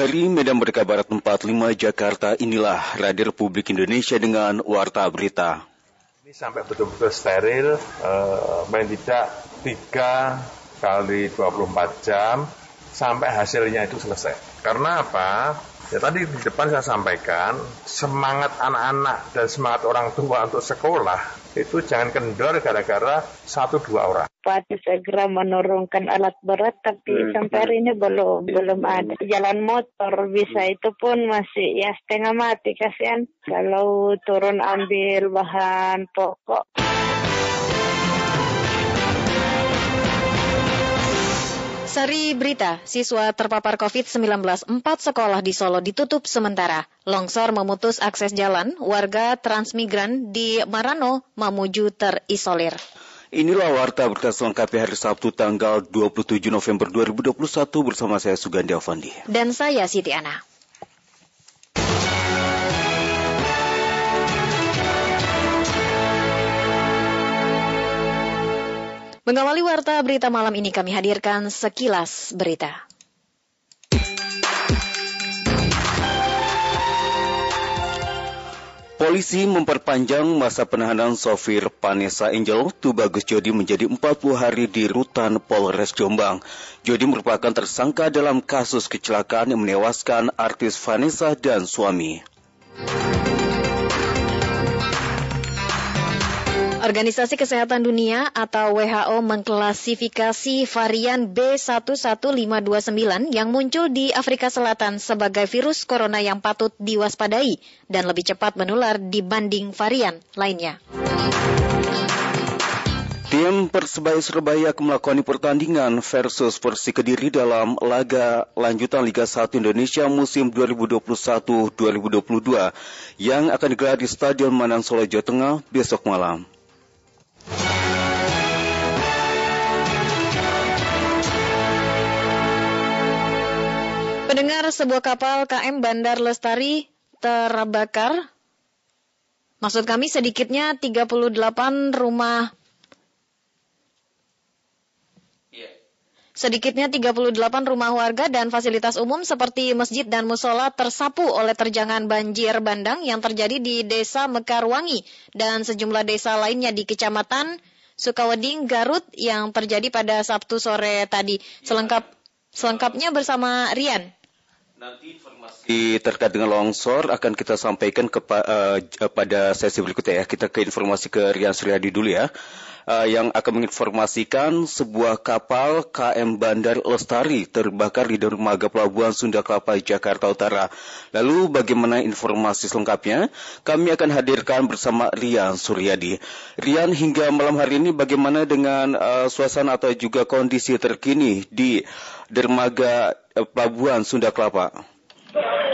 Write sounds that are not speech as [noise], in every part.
Dari Medan Merdeka Barat 45 Jakarta, inilah Radio Republik Indonesia dengan Warta Berita. Ini sampai betul-betul steril, eh, paling tidak 3 kali 24 jam sampai hasilnya itu selesai. Karena apa? Ya tadi di depan saya sampaikan, semangat anak-anak dan semangat orang tua untuk sekolah itu jangan kendor gara-gara satu dua orang. Pati segera menurunkan alat berat, tapi hmm. sampai hari ini belum belum ada. Jalan motor bisa itu pun masih ya setengah mati kasihan kalau turun ambil bahan pokok. Sari berita, siswa terpapar COVID-19 empat sekolah di Solo ditutup sementara. Longsor memutus akses jalan, warga transmigran di Marano, Mamuju terisolir. Inilah warta berita selengkapnya hari Sabtu tanggal 27 November 2021 bersama saya Sugandi Avandi. Dan saya Siti Ana. Mengawali warta berita malam ini kami hadirkan sekilas berita. Polisi memperpanjang masa penahanan sopir Vanessa Angel Tubagus Jodi menjadi 40 hari di rutan Polres Jombang. Jodi merupakan tersangka dalam kasus kecelakaan yang menewaskan artis Vanessa dan suami. Organisasi Kesehatan Dunia atau WHO mengklasifikasi varian B11529 yang muncul di Afrika Selatan sebagai virus corona yang patut diwaspadai dan lebih cepat menular dibanding varian lainnya. Tim Persebaya Surabaya akan melakukan pertandingan versus Persi Kediri dalam laga lanjutan Liga 1 Indonesia musim 2021-2022 yang akan digelar di Stadion Manang Solo Jawa Tengah besok malam. Sebuah kapal KM Bandar Lestari terbakar. Maksud kami sedikitnya 38 rumah Sedikitnya 38 rumah warga dan fasilitas umum seperti masjid dan musola tersapu oleh terjangan banjir bandang yang terjadi di Desa Mekarwangi dan sejumlah desa lainnya di Kecamatan Sukaweding, Garut yang terjadi pada Sabtu sore tadi. Selengkap selengkapnya bersama Rian. Nanti informasi terkait dengan longsor akan kita sampaikan kepada uh, sesi berikutnya ya. Kita ke informasi ke Rian Suryadi dulu ya uh, yang akan menginformasikan sebuah kapal KM Bandar Lestari terbakar di dermaga Pelabuhan Sunda Kelapa, Jakarta Utara. Lalu bagaimana informasi selengkapnya? Kami akan hadirkan bersama Rian Suryadi. Rian, hingga malam hari ini bagaimana dengan uh, suasana atau juga kondisi terkini di dermaga uh, Pelabuhan Sunda Kelapa?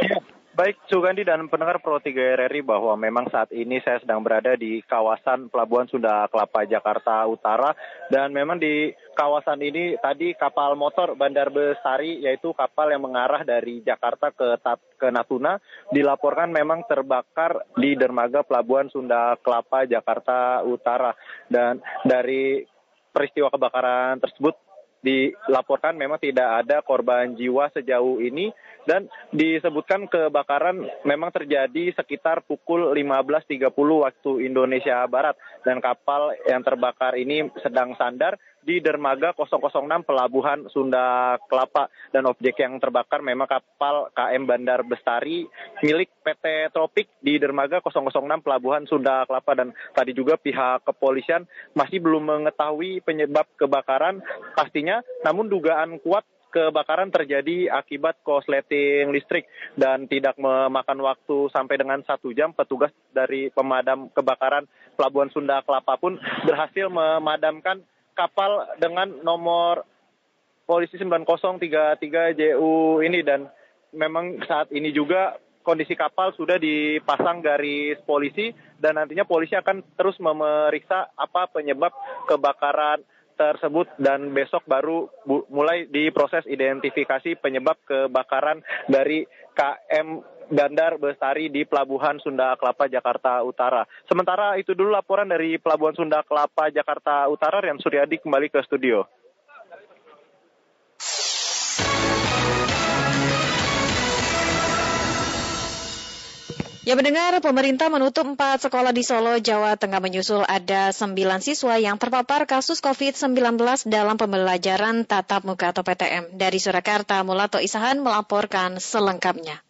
Ya, Baik, Sugandi dan pendengar Pro 3 RRI bahwa memang saat ini saya sedang berada di kawasan Pelabuhan Sunda Kelapa, Jakarta Utara. Dan memang di kawasan ini tadi kapal motor Bandar Besari, yaitu kapal yang mengarah dari Jakarta ke, ke Natuna, dilaporkan memang terbakar di dermaga Pelabuhan Sunda Kelapa, Jakarta Utara. Dan dari peristiwa kebakaran tersebut dilaporkan memang tidak ada korban jiwa sejauh ini dan disebutkan kebakaran memang terjadi sekitar pukul 15.30 waktu Indonesia Barat dan kapal yang terbakar ini sedang sandar di dermaga 006 Pelabuhan Sunda Kelapa. Dan objek yang terbakar memang kapal KM Bandar Bestari milik PT Tropik di dermaga 006 Pelabuhan Sunda Kelapa. Dan tadi juga pihak kepolisian masih belum mengetahui penyebab kebakaran pastinya namun dugaan kuat kebakaran terjadi akibat korsleting listrik. Dan tidak memakan waktu sampai dengan satu jam petugas dari pemadam kebakaran Pelabuhan Sunda Kelapa pun berhasil memadamkan kapal dengan nomor polisi 9033 JU ini. Dan memang saat ini juga kondisi kapal sudah dipasang garis polisi. Dan nantinya polisi akan terus memeriksa apa penyebab kebakaran tersebut. Dan besok baru mulai diproses identifikasi penyebab kebakaran dari KM Bandar Bestari di Pelabuhan Sunda Kelapa, Jakarta Utara. Sementara itu dulu laporan dari Pelabuhan Sunda Kelapa, Jakarta Utara, Rian Suryadi kembali ke studio. Ya mendengar, pemerintah menutup empat sekolah di Solo, Jawa Tengah menyusul ada sembilan siswa yang terpapar kasus COVID-19 dalam pembelajaran tatap muka atau PTM. Dari Surakarta, Mulato Isahan melaporkan selengkapnya.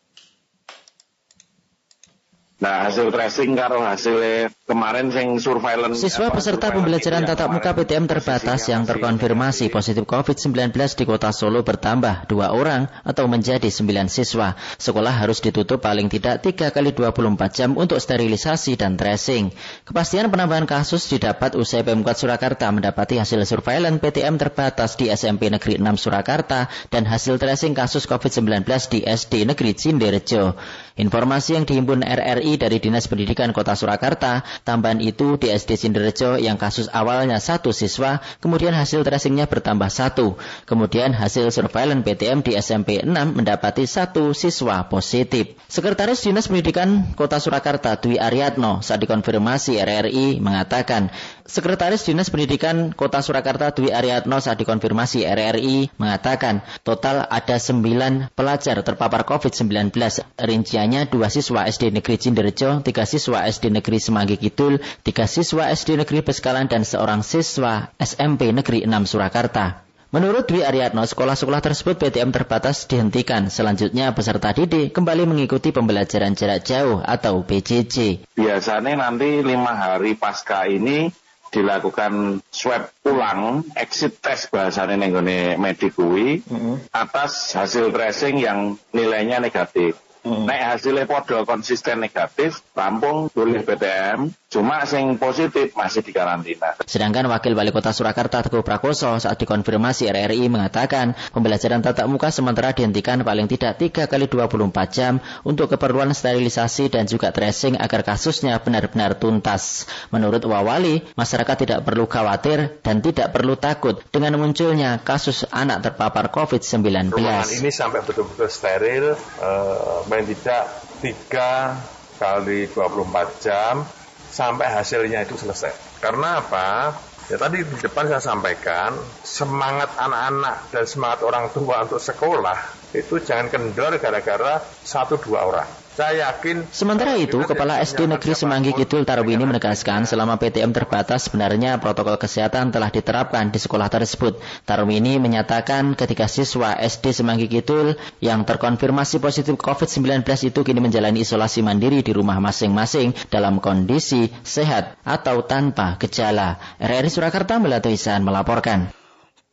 Nah, hasil tracing karo hasil kemarin sing surveillance Siswa peserta pembelajaran tatap muka PTM terbatas yang terkonfirmasi positif COVID-19 di kota Solo bertambah dua orang atau menjadi sembilan siswa. Sekolah harus ditutup paling tidak 3 kali 24 jam untuk sterilisasi dan tracing. Kepastian penambahan kasus didapat usai Pemkot Surakarta mendapati hasil surveillance PTM terbatas di SMP Negeri 6 Surakarta dan hasil tracing kasus COVID-19 di SD Negeri Cinderejo. Informasi yang dihimpun RRI dari Dinas Pendidikan Kota Surakarta, tambahan itu di SD Cinderejo yang kasus awalnya satu siswa, kemudian hasil tracingnya bertambah satu. Kemudian hasil surveillance PTM di SMP 6 mendapati satu siswa positif. Sekretaris Dinas Pendidikan Kota Surakarta Dwi Ariatno saat dikonfirmasi RRI mengatakan, Sekretaris Dinas Pendidikan Kota Surakarta Dwi Ariatno saat dikonfirmasi RRI mengatakan total ada 9 pelajar terpapar COVID-19. Rincian Rencananya dua siswa SD Negeri Cinderjo, tiga siswa SD Negeri Semanggi Kidul, tiga siswa SD Negeri Beskalan, dan seorang siswa SMP Negeri 6 Surakarta. Menurut Dwi Ariatno, sekolah-sekolah tersebut PTM terbatas dihentikan. Selanjutnya peserta didik kembali mengikuti pembelajaran jarak jauh atau PJJ. Biasanya nanti lima hari pasca ini dilakukan swab ulang exit test bahasanya nenggone medikui mm -hmm. atas hasil tracing yang nilainya negatif. Hmm. Nek hasilnya podo konsisten negatif, rampung boleh PTM, cuma sing positif masih di karantina. Sedangkan Wakil Wali Kota Surakarta Teguh Prakoso saat dikonfirmasi RRI mengatakan pembelajaran tatap muka sementara dihentikan paling tidak 3 kali 24 jam untuk keperluan sterilisasi dan juga tracing agar kasusnya benar-benar tuntas. Menurut Wawali, masyarakat tidak perlu khawatir dan tidak perlu takut dengan munculnya kasus anak terpapar COVID-19. ini sampai betul-betul steril, uh, paling tidak tiga kali 24 jam sampai hasilnya itu selesai. Karena apa? Ya tadi di depan saya sampaikan, semangat anak-anak dan semangat orang tua untuk sekolah itu jangan kendor gara-gara satu dua orang. Saya yakin. Sementara itu, Kepala SD Negeri Semanggi Kidul Tarwini menegaskan selama PTM terbatas sebenarnya protokol kesehatan telah diterapkan di sekolah tersebut. Tarwini menyatakan ketika siswa SD Semanggi Kidul yang terkonfirmasi positif COVID-19 itu kini menjalani isolasi mandiri di rumah masing-masing dalam kondisi sehat atau tanpa gejala. RRI Surakarta Melatoisan melaporkan.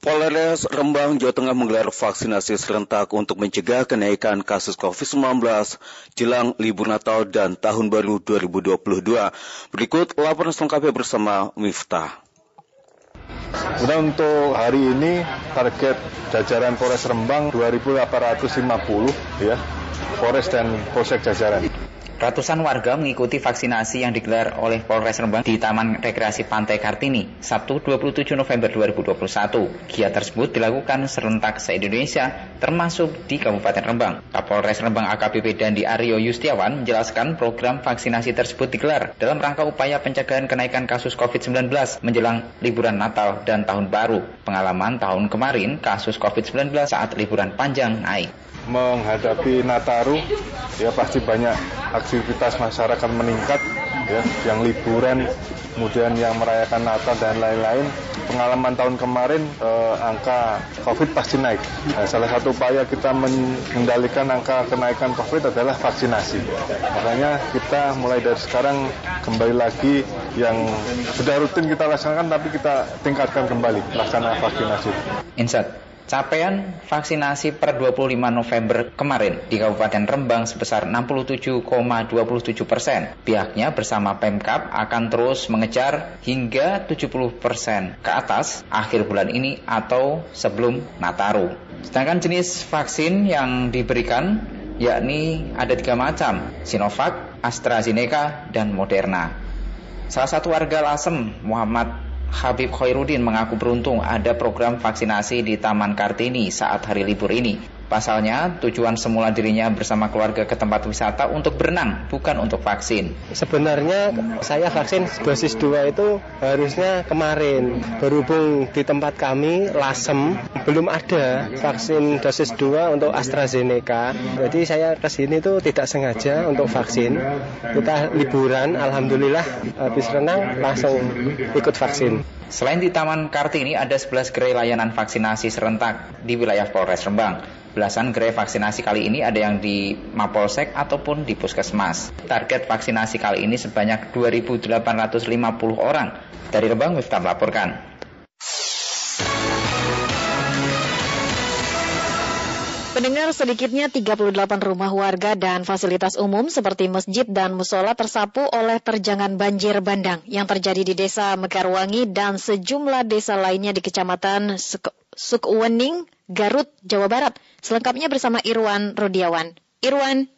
Polres Rembang, Jawa Tengah menggelar vaksinasi serentak untuk mencegah kenaikan kasus COVID-19 jelang libur Natal dan Tahun Baru 2022. Berikut laporan selengkapnya bersama Miftah. Kemudian untuk hari ini target jajaran Polres Rembang 2850 ya. Polres dan Polsek jajaran. Ratusan warga mengikuti vaksinasi yang digelar oleh Polres Rembang di Taman Rekreasi Pantai Kartini, Sabtu 27 November 2021. Giat tersebut dilakukan serentak se-Indonesia, termasuk di Kabupaten Rembang. Kapolres Rembang AKBP Dandi Aryo Yustiawan menjelaskan program vaksinasi tersebut digelar dalam rangka upaya pencegahan kenaikan kasus COVID-19 menjelang liburan Natal dan Tahun Baru. Pengalaman tahun kemarin, kasus COVID-19 saat liburan panjang naik menghadapi Nataru ya pasti banyak aktivitas masyarakat meningkat ya yang liburan kemudian yang merayakan Natal dan lain-lain. Pengalaman tahun kemarin eh, angka COVID pasti naik. Nah, salah satu upaya kita mengendalikan angka kenaikan COVID adalah vaksinasi. Makanya kita mulai dari sekarang kembali lagi yang sudah rutin kita laksanakan tapi kita tingkatkan kembali laksana vaksinasi. Insert Capaian vaksinasi per 25 November kemarin di Kabupaten Rembang sebesar 67,27 persen. Pihaknya bersama Pemkap akan terus mengejar hingga 70 persen ke atas akhir bulan ini atau sebelum Nataru. Sedangkan jenis vaksin yang diberikan yakni ada tiga macam, Sinovac, AstraZeneca, dan Moderna. Salah satu warga Lasem, Muhammad Habib Khairuddin mengaku beruntung ada program vaksinasi di Taman Kartini saat hari libur ini. Pasalnya, tujuan semula dirinya bersama keluarga ke tempat wisata untuk berenang, bukan untuk vaksin. Sebenarnya saya vaksin dosis 2 itu harusnya kemarin. Berhubung di tempat kami, Lasem, belum ada vaksin dosis 2 untuk AstraZeneca. Jadi saya ke sini itu tidak sengaja untuk vaksin. Kita liburan, Alhamdulillah habis renang langsung ikut vaksin. Selain di Taman Kartini, ada 11 gerai layanan vaksinasi serentak di wilayah Polres Rembang. Belasan gerai vaksinasi kali ini ada yang di Mapolsek ataupun di Puskesmas. Target vaksinasi kali ini sebanyak 2.850 orang. Dari Rembang, Miftah melaporkan. Pendengar sedikitnya 38 rumah warga dan fasilitas umum seperti masjid dan musola tersapu oleh terjangan banjir bandang yang terjadi di desa Mekarwangi dan sejumlah desa lainnya di kecamatan Sukwening, Garut, Jawa Barat. Selengkapnya bersama Irwan Rodiawan. Irwan.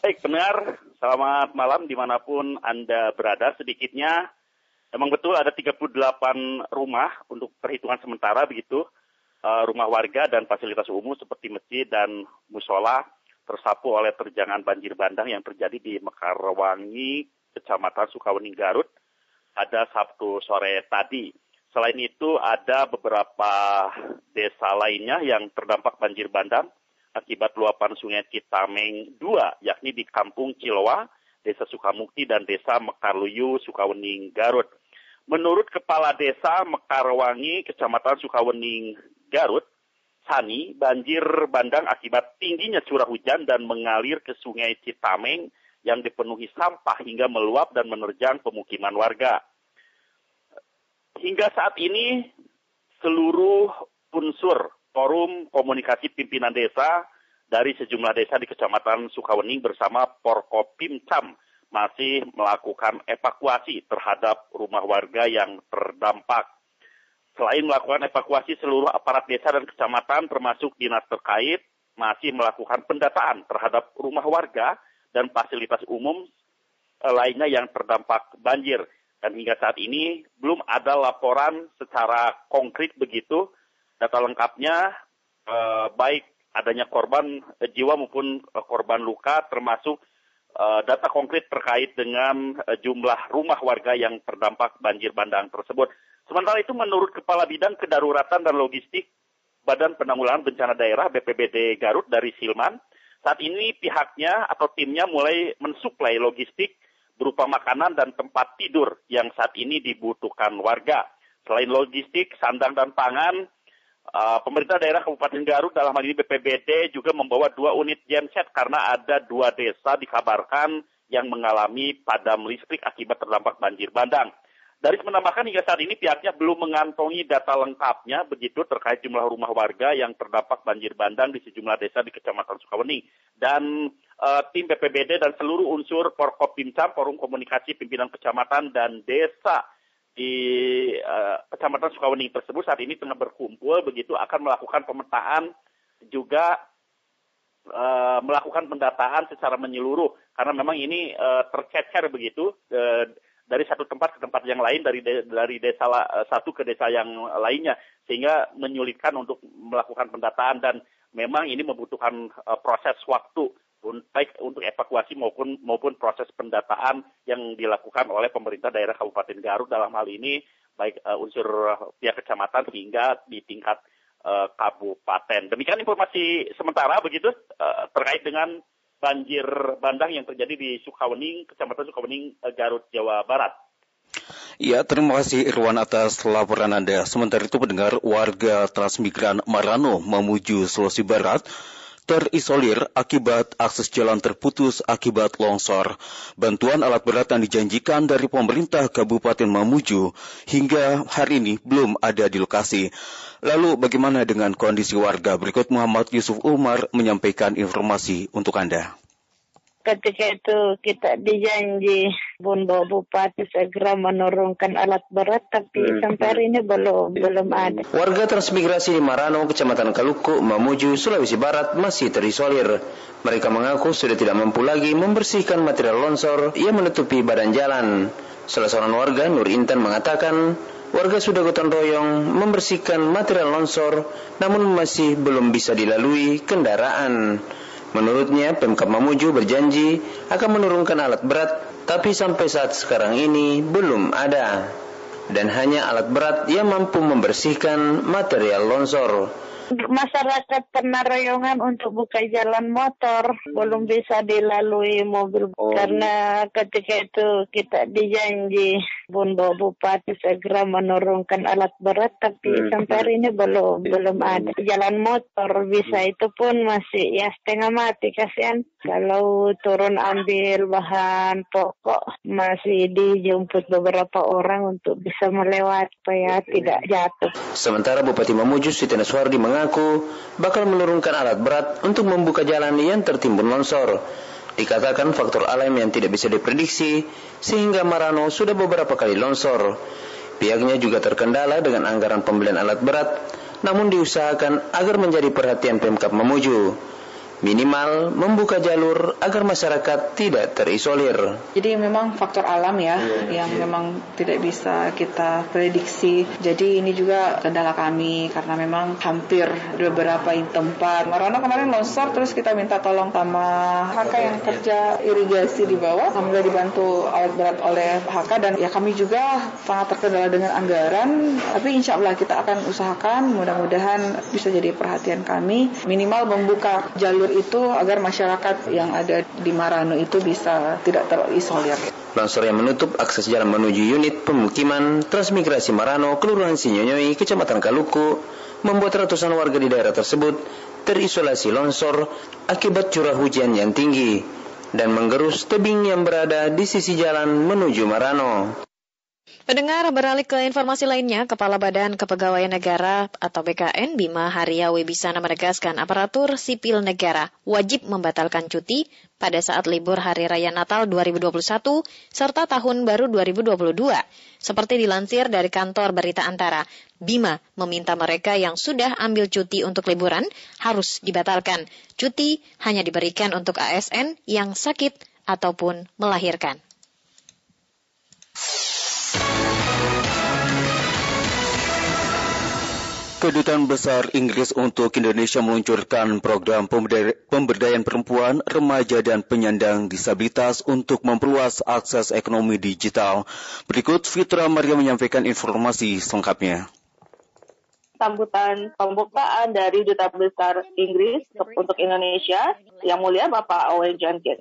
Baik, benar. Selamat malam di mana pun Anda berada. Sedikitnya, memang betul ada 38 rumah untuk perhitungan sementara begitu uh, rumah warga dan fasilitas umum seperti masjid dan musola tersapu oleh terjangan banjir bandang yang terjadi di Mekarwangi, Kecamatan Sukawening, Garut pada Sabtu sore tadi. Selain itu ada beberapa desa lainnya yang terdampak banjir bandang akibat luapan sungai Citameng 2, yakni di Kampung Cilowa, Desa Sukamukti, dan Desa Mekarluyu, Sukawening, Garut. Menurut Kepala Desa Mekarwangi, Kecamatan Sukawening, Garut, Sani, banjir bandang akibat tingginya curah hujan dan mengalir ke sungai Citameng yang dipenuhi sampah hingga meluap dan menerjang pemukiman warga. Hingga saat ini, seluruh unsur forum komunikasi pimpinan desa dari sejumlah desa di Kecamatan Sukawening bersama Porkopimcam masih melakukan evakuasi terhadap rumah warga yang terdampak. Selain melakukan evakuasi seluruh aparat desa dan kecamatan termasuk dinas terkait masih melakukan pendataan terhadap rumah warga dan fasilitas umum eh, lainnya yang terdampak banjir. Dan hingga saat ini belum ada laporan secara konkret begitu. Data lengkapnya eh, baik adanya korban eh, jiwa maupun eh, korban luka termasuk eh, data konkret terkait dengan eh, jumlah rumah warga yang terdampak banjir bandang tersebut. Sementara itu menurut Kepala Bidang Kedaruratan dan Logistik Badan Penanggulangan Bencana Daerah BPBD Garut dari Silman, saat ini pihaknya atau timnya mulai mensuplai logistik berupa makanan dan tempat tidur yang saat ini dibutuhkan warga. Selain logistik, sandang dan pangan, uh, pemerintah daerah Kabupaten Garut dalam hal ini BPBD juga membawa dua unit genset karena ada dua desa dikabarkan yang mengalami padam listrik akibat terdampak banjir bandang. Dari menambahkan hingga saat ini pihaknya belum mengantongi data lengkapnya begitu terkait jumlah rumah warga yang terdampak banjir bandang di sejumlah desa di Kecamatan Sukawening. Dan uh, tim BPBD dan seluruh unsur Porkopimcam, Forum Komunikasi Pimpinan Kecamatan dan Desa di uh, Kecamatan Sukawening tersebut saat ini tengah berkumpul begitu akan melakukan pemetaan juga uh, melakukan pendataan secara menyeluruh karena memang ini uh, tercecer begitu uh, dari satu tempat ke tempat yang lain dari de, dari desa la, eh, satu ke desa yang lainnya sehingga menyulitkan untuk melakukan pendataan dan memang ini membutuhkan uh, proses waktu baik untuk evakuasi maupun maupun proses pendataan yang dilakukan oleh pemerintah daerah Kabupaten Garut dalam hal ini baik uh, unsur pihak kecamatan hingga di tingkat uh, kabupaten. Demikian informasi sementara begitu uh, terkait dengan banjir bandang yang terjadi di Sukawening, Kecamatan Sukawening, eh, Garut, Jawa Barat. Ya, terima kasih Irwan atas laporan Anda. Sementara itu pendengar warga transmigran Marano memuju Sulawesi Barat terisolir akibat akses jalan terputus akibat longsor. Bantuan alat berat yang dijanjikan dari pemerintah Kabupaten Mamuju hingga hari ini belum ada di lokasi. Lalu bagaimana dengan kondisi warga? Berikut Muhammad Yusuf Umar menyampaikan informasi untuk Anda ketika itu kita dijanji Bun Bupati segera menurunkan alat berat tapi hmm. sampai hari ini belum belum ada. Warga transmigrasi di Marano, Kecamatan Kaluku, Mamuju, Sulawesi Barat masih terisolir. Mereka mengaku sudah tidak mampu lagi membersihkan material longsor yang menutupi badan jalan. Salah seorang warga, Nur Intan, mengatakan warga sudah gotong royong membersihkan material longsor namun masih belum bisa dilalui kendaraan. Menurutnya, Pemkap Mamuju berjanji akan menurunkan alat berat, tapi sampai saat sekarang ini belum ada. Dan hanya alat berat yang mampu membersihkan material longsor masyarakat penaroyongan untuk buka jalan motor belum bisa dilalui mobil oh. karena ketika itu kita dijanji Bun Bupati segera menurunkan alat berat tapi hmm. sampai hari ini belum belum ada jalan motor bisa itu pun masih ya setengah mati kasihan kalau turun ambil bahan pokok masih dijemput beberapa orang untuk bisa melewati supaya tidak jatuh. Sementara Bupati Mamuju Siti Naswardi mengatakan mengaku bakal menurunkan alat berat untuk membuka jalan yang tertimbun longsor. Dikatakan faktor alam yang tidak bisa diprediksi sehingga Marano sudah beberapa kali longsor. Pihaknya juga terkendala dengan anggaran pembelian alat berat, namun diusahakan agar menjadi perhatian Pemkap Mamuju minimal membuka jalur agar masyarakat tidak terisolir. Jadi memang faktor alam ya yeah, yang yeah. memang tidak bisa kita prediksi. Jadi ini juga kendala kami karena memang hampir beberapa tempat. Marana kemarin longsor terus kita minta tolong sama HK yang kerja irigasi di bawah. Alhamdulillah dibantu alat berat oleh HK dan ya kami juga sangat terkendala dengan anggaran. Tapi insya Allah kita akan usahakan mudah-mudahan bisa jadi perhatian kami minimal membuka jalur itu agar masyarakat yang ada di Marano itu bisa tidak terisolir. Longsor yang menutup akses jalan menuju unit pemukiman Transmigrasi Marano, Kelurahan Sinyonyoi, Kecamatan Kaluku, membuat ratusan warga di daerah tersebut terisolasi longsor akibat curah hujan yang tinggi dan menggerus tebing yang berada di sisi jalan menuju Marano. Pendengar beralih ke informasi lainnya, Kepala Badan Kepegawaian Negara atau BKN Bima Haria Wibisana menegaskan aparatur sipil negara wajib membatalkan cuti pada saat libur Hari Raya Natal 2021 serta Tahun Baru 2022. Seperti dilansir dari kantor Berita Antara, Bima meminta mereka yang sudah ambil cuti untuk liburan harus dibatalkan. Cuti hanya diberikan untuk ASN yang sakit ataupun melahirkan. Kedutaan Besar Inggris untuk Indonesia meluncurkan program pemberdayaan perempuan, remaja dan penyandang disabilitas untuk memperluas akses ekonomi digital. Berikut Fitra Maria menyampaikan informasi selengkapnya sambutan pembukaan dari Duta Besar Inggris untuk Indonesia, Yang Mulia Bapak Owen Jenkins.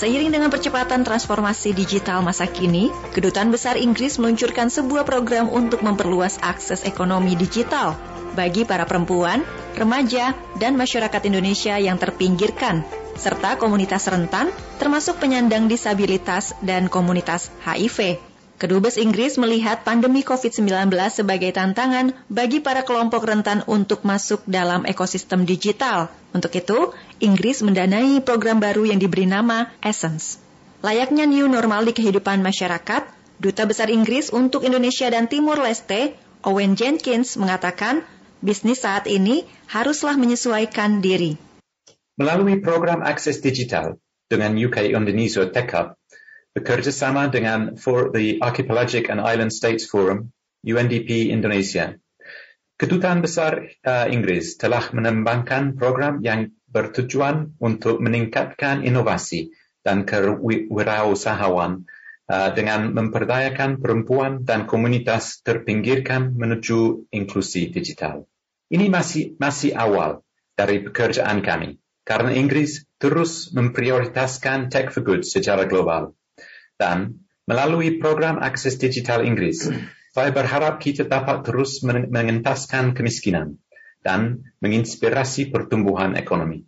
Seiring dengan percepatan transformasi digital masa kini, Kedutaan Besar Inggris meluncurkan sebuah program untuk memperluas akses ekonomi digital bagi para perempuan, remaja, dan masyarakat Indonesia yang terpinggirkan, serta komunitas rentan, termasuk penyandang disabilitas dan komunitas HIV. Kedubes Inggris melihat pandemi COVID-19 sebagai tantangan bagi para kelompok rentan untuk masuk dalam ekosistem digital. Untuk itu, Inggris mendanai program baru yang diberi nama Essence. Layaknya new normal di kehidupan masyarakat, Duta Besar Inggris untuk Indonesia dan Timur Leste, Owen Jenkins, mengatakan bisnis saat ini haruslah menyesuaikan diri. Melalui program akses digital dengan UK Indonesia Tech Hub, bekerja sama dengan For the Archipelagic and Island States Forum, UNDP Indonesia. Kedutaan Besar uh, Inggris telah mengembangkan program yang bertujuan untuk meningkatkan inovasi dan kewirausahaan uh, dengan memperdayakan perempuan dan komunitas terpinggirkan menuju inklusi digital. Ini masih, masih awal dari pekerjaan kami, karena Inggris terus memprioritaskan tech for good secara global. Dan melalui program akses digital Inggris, [clears throat] saya berharap kita dapat terus mengentaskan kemiskinan dan menginspirasi pertumbuhan ekonomi.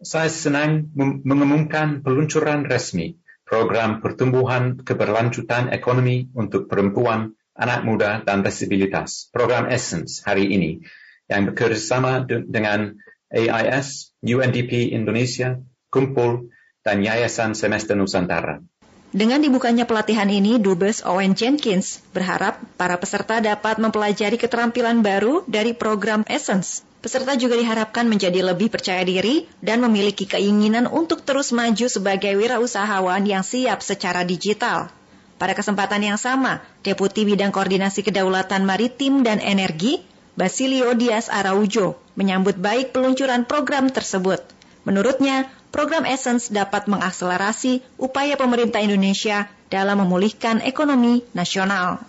Saya senang mengumumkan peluncuran resmi program pertumbuhan keberlanjutan ekonomi untuk perempuan, anak muda, dan disabilitas, program Essence hari ini, yang bekerjasama dengan AIS, UNDP Indonesia, Kumpul, dan Yayasan Semester Nusantara. Dengan dibukanya pelatihan ini, Dubes Owen Jenkins berharap para peserta dapat mempelajari keterampilan baru dari program Essence. Peserta juga diharapkan menjadi lebih percaya diri dan memiliki keinginan untuk terus maju sebagai wirausahawan yang siap secara digital. Pada kesempatan yang sama, Deputi Bidang Koordinasi Kedaulatan Maritim dan Energi, Basilio Dias Araujo, menyambut baik peluncuran program tersebut. Menurutnya, program Essence dapat mengakselerasi upaya pemerintah Indonesia dalam memulihkan ekonomi nasional.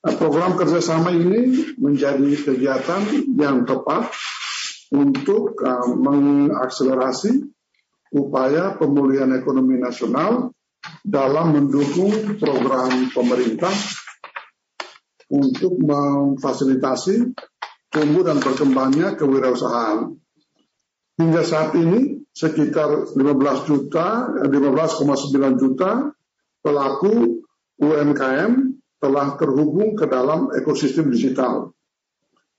Program kerjasama ini menjadi kegiatan yang tepat untuk uh, mengakselerasi upaya pemulihan ekonomi nasional dalam mendukung program pemerintah untuk memfasilitasi tumbuh dan berkembangnya kewirausahaan. Hingga saat ini sekitar 15 juta, 15,9 juta pelaku UMKM telah terhubung ke dalam ekosistem digital.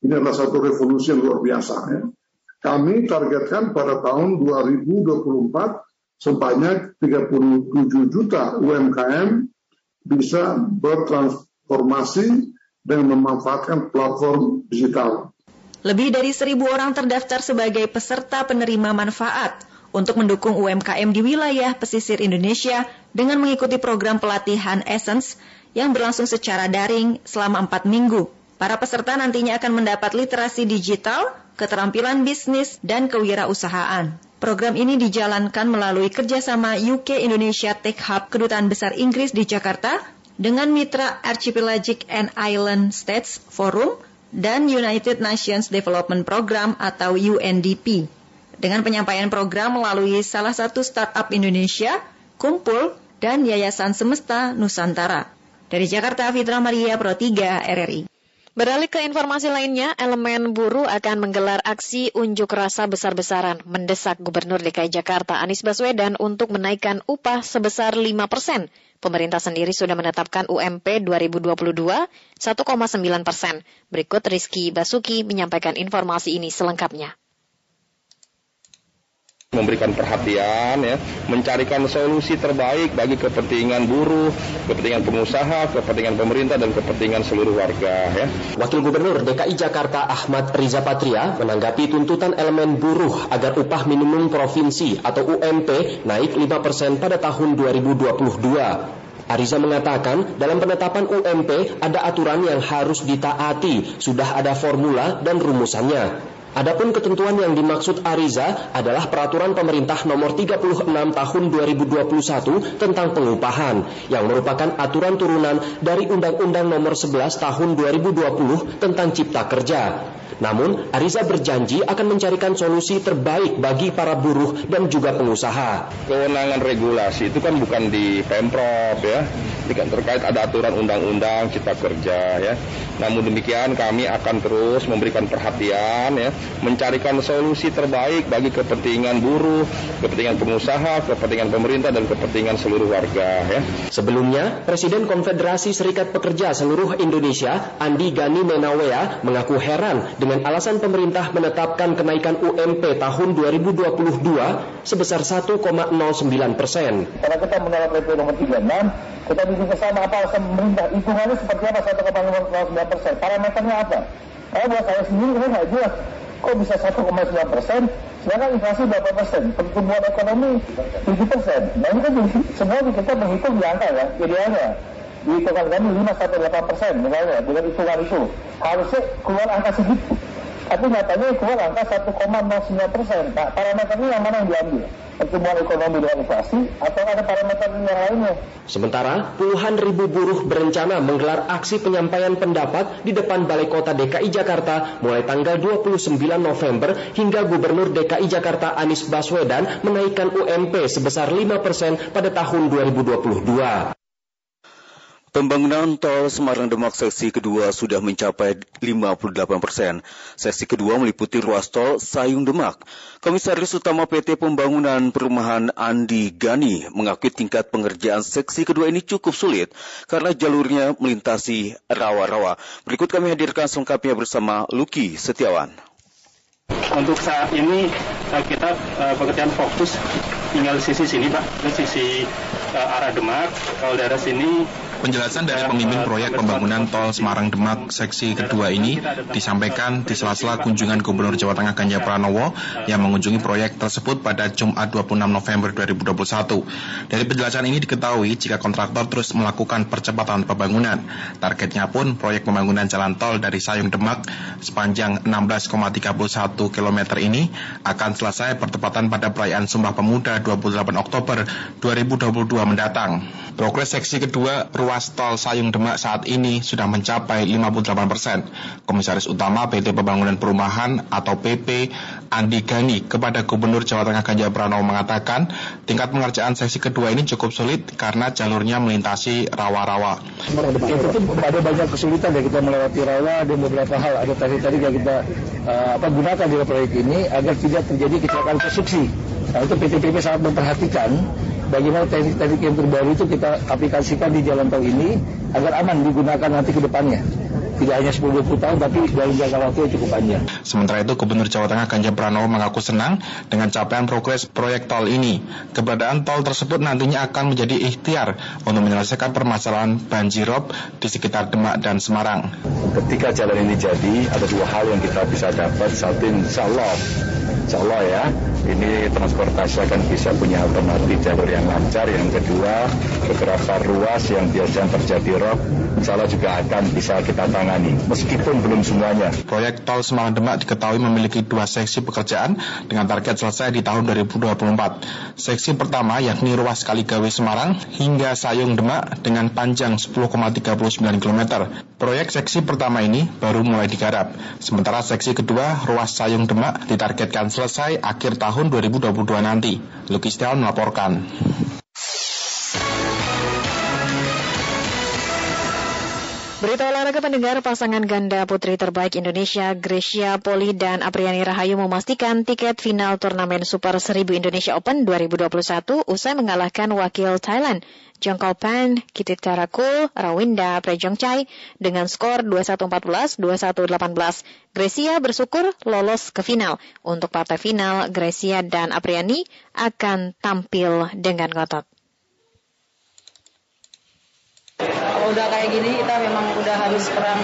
Ini adalah satu revolusi yang luar biasa. Ya. Kami targetkan pada tahun 2024 sebanyak 37 juta UMKM bisa bertransformasi dan memanfaatkan platform digital. Lebih dari seribu orang terdaftar sebagai peserta penerima manfaat untuk mendukung UMKM di wilayah pesisir Indonesia dengan mengikuti program pelatihan Essence yang berlangsung secara daring selama empat minggu. Para peserta nantinya akan mendapat literasi digital, keterampilan bisnis, dan kewirausahaan. Program ini dijalankan melalui kerjasama UK Indonesia Tech Hub Kedutaan Besar Inggris di Jakarta dengan mitra Archipelagic and Island States Forum dan United Nations Development Program atau UNDP. Dengan penyampaian program melalui salah satu startup Indonesia, Kumpul, dan Yayasan Semesta Nusantara. Dari Jakarta, Fitra Maria Pro 3 RRI. Beralih ke informasi lainnya, elemen buruh akan menggelar aksi unjuk rasa besar-besaran mendesak Gubernur DKI Jakarta Anies Baswedan untuk menaikkan upah sebesar 5 persen. Pemerintah sendiri sudah menetapkan UMP 2022 1,9 persen. Berikut Rizky Basuki menyampaikan informasi ini selengkapnya memberikan perhatian ya, mencarikan solusi terbaik bagi kepentingan buruh, kepentingan pengusaha, kepentingan pemerintah dan kepentingan seluruh warga ya. Wakil Gubernur DKI Jakarta Ahmad Riza Patria menanggapi tuntutan elemen buruh agar upah minimum provinsi atau UMP naik 5% pada tahun 2022. Ariza mengatakan dalam penetapan UMP ada aturan yang harus ditaati, sudah ada formula dan rumusannya. Adapun ketentuan yang dimaksud Ariza adalah peraturan pemerintah nomor 36 tahun 2021 tentang pengupahan yang merupakan aturan turunan dari Undang-Undang nomor 11 tahun 2020 tentang cipta kerja. Namun, Ariza berjanji akan mencarikan solusi terbaik bagi para buruh dan juga pengusaha. Kewenangan regulasi itu kan bukan di Pemprov ya. Ini kan terkait ada aturan undang-undang cipta kerja ya. Namun demikian kami akan terus memberikan perhatian ya, mencarikan solusi terbaik bagi kepentingan buruh, kepentingan pengusaha, kepentingan pemerintah dan kepentingan seluruh warga ya. Sebelumnya, Presiden Konfederasi Serikat Pekerja seluruh Indonesia, Andi Gani Menawea, mengaku heran dengan dengan alasan pemerintah menetapkan kenaikan UMP tahun 2022 sebesar 1,09 persen. Kalau kita menolak PP nomor 36, kita bikin ke sana apa alasan pemerintah, hitungannya seperti apa 1,09 persen, parameternya apa? Karena buat saya sendiri ini nggak jelas. Kok bisa 1,9 persen, sedangkan inflasi berapa persen, pertumbuhan ekonomi 7 persen. Nah ini kan semua kita menghitung di angka ya, idealnya dihitungan kami 5 sampai 8 persen misalnya dengan hitungan itu harusnya keluar angka segitu tapi nyatanya keluar angka 1,09 persen nah parameternya yang mana yang diambil? Pertumbuhan ekonomi dengan inflasi atau ada parameter yang lainnya? Sementara puluhan ribu buruh berencana menggelar aksi penyampaian pendapat di depan Balai Kota DKI Jakarta mulai tanggal 29 November hingga Gubernur DKI Jakarta Anies Baswedan menaikkan UMP sebesar 5 persen pada tahun 2022. Pembangunan tol Semarang Demak seksi kedua sudah mencapai 58 persen. Seksi kedua meliputi ruas tol Sayung Demak. Komisaris Utama PT Pembangunan Perumahan Andi Gani mengakui tingkat pengerjaan seksi kedua ini cukup sulit karena jalurnya melintasi rawa-rawa. Berikut kami hadirkan selengkapnya bersama Luki Setiawan. Untuk saat ini eh, kita uh, pekerjaan fokus tinggal sisi sini Pak, sisi uh, arah Demak. Kalau daerah sini Penjelasan dari pemimpin proyek pembangunan tol Semarang-Demak seksi kedua ini disampaikan di sela-sela kunjungan Gubernur Jawa Tengah Ganjar Pranowo yang mengunjungi proyek tersebut pada Jumat 26 November 2021. Dari penjelasan ini diketahui jika kontraktor terus melakukan percepatan pembangunan. Targetnya pun proyek pembangunan jalan tol dari Sayung Demak sepanjang 16,31 km ini akan selesai pertepatan pada perayaan Sumpah Pemuda 28 Oktober 2022 mendatang. Progres seksi kedua ruas tol Sayung Demak saat ini sudah mencapai 58 persen. Komisaris Utama PT Pembangunan Perumahan atau PP Andi Gani kepada Gubernur Jawa Tengah Ganjar Pranowo mengatakan tingkat pengerjaan seksi kedua ini cukup sulit karena jalurnya melintasi rawa-rawa. Itu ada banyak kesulitan ya kita melewati rawa dan beberapa hal ada tadi-tadi yang kita uh, apa gunakan di proyek ini agar tidak terjadi kecelakaan konstruksi. Nah, itu PT PP sangat memperhatikan bagaimana teknik-teknik yang terbaru itu kita aplikasikan di jalan tol ini agar aman digunakan nanti ke depannya tidak hanya 10-20 tahun tapi dalam jangka waktu yang cukup panjang. Sementara itu Gubernur Jawa Tengah Ganjar Pranowo mengaku senang dengan capaian progres proyek tol ini. Keberadaan tol tersebut nantinya akan menjadi ikhtiar untuk menyelesaikan permasalahan banjirop di sekitar Demak dan Semarang. Ketika jalan ini jadi, ada dua hal yang kita bisa dapat. Satu, insya Allah, insya Allah ya, ini transportasi akan bisa punya alternatif jalur yang lancar. Yang kedua, beberapa ruas yang biasanya terjadi rob, insya Allah juga akan bisa kita tangani, meskipun belum semuanya. Proyek tol Semarang Demak diketahui memiliki dua seksi pekerjaan dengan target selesai di tahun 2024. Seksi pertama yakni ruas Kaligawe Semarang hingga Sayung Demak dengan panjang 10,39 km. Proyek seksi pertama ini baru mulai digarap. Sementara seksi kedua ruas Sayung Demak ditargetkan selesai akhir tahun tahun 2022 nanti. Lukis Tiawan melaporkan. Berita olahraga pendengar pasangan ganda putri terbaik Indonesia Gracia Poli dan Apriani Rahayu memastikan tiket final turnamen Super 1000 Indonesia Open 2021 usai mengalahkan wakil Thailand Jongkol Pan, Kitit Karakul, Rawinda Prejongchai dengan skor 21-14, 21-18. Grecia bersyukur lolos ke final. Untuk partai final, Grecia dan Apriani akan tampil dengan ngotot. Udah kayak gini kita memang udah harus perang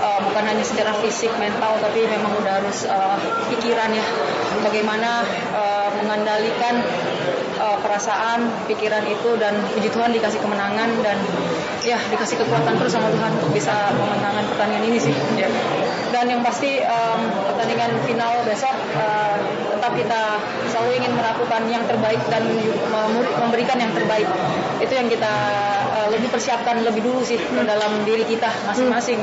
uh, bukan hanya secara fisik mental tapi memang udah harus uh, pikiran ya bagaimana uh, mengendalikan uh, perasaan pikiran itu dan puji Tuhan dikasih kemenangan dan ya dikasih kekuatan terus sama Tuhan untuk bisa memenangkan pertandingan ini sih ya. dan yang pasti um, pertandingan final besok uh, tetap kita selalu ingin melakukan yang terbaik dan memberikan yang terbaik itu yang kita uh, lebih persiapkan lebih dulu sih dalam diri kita masing-masing.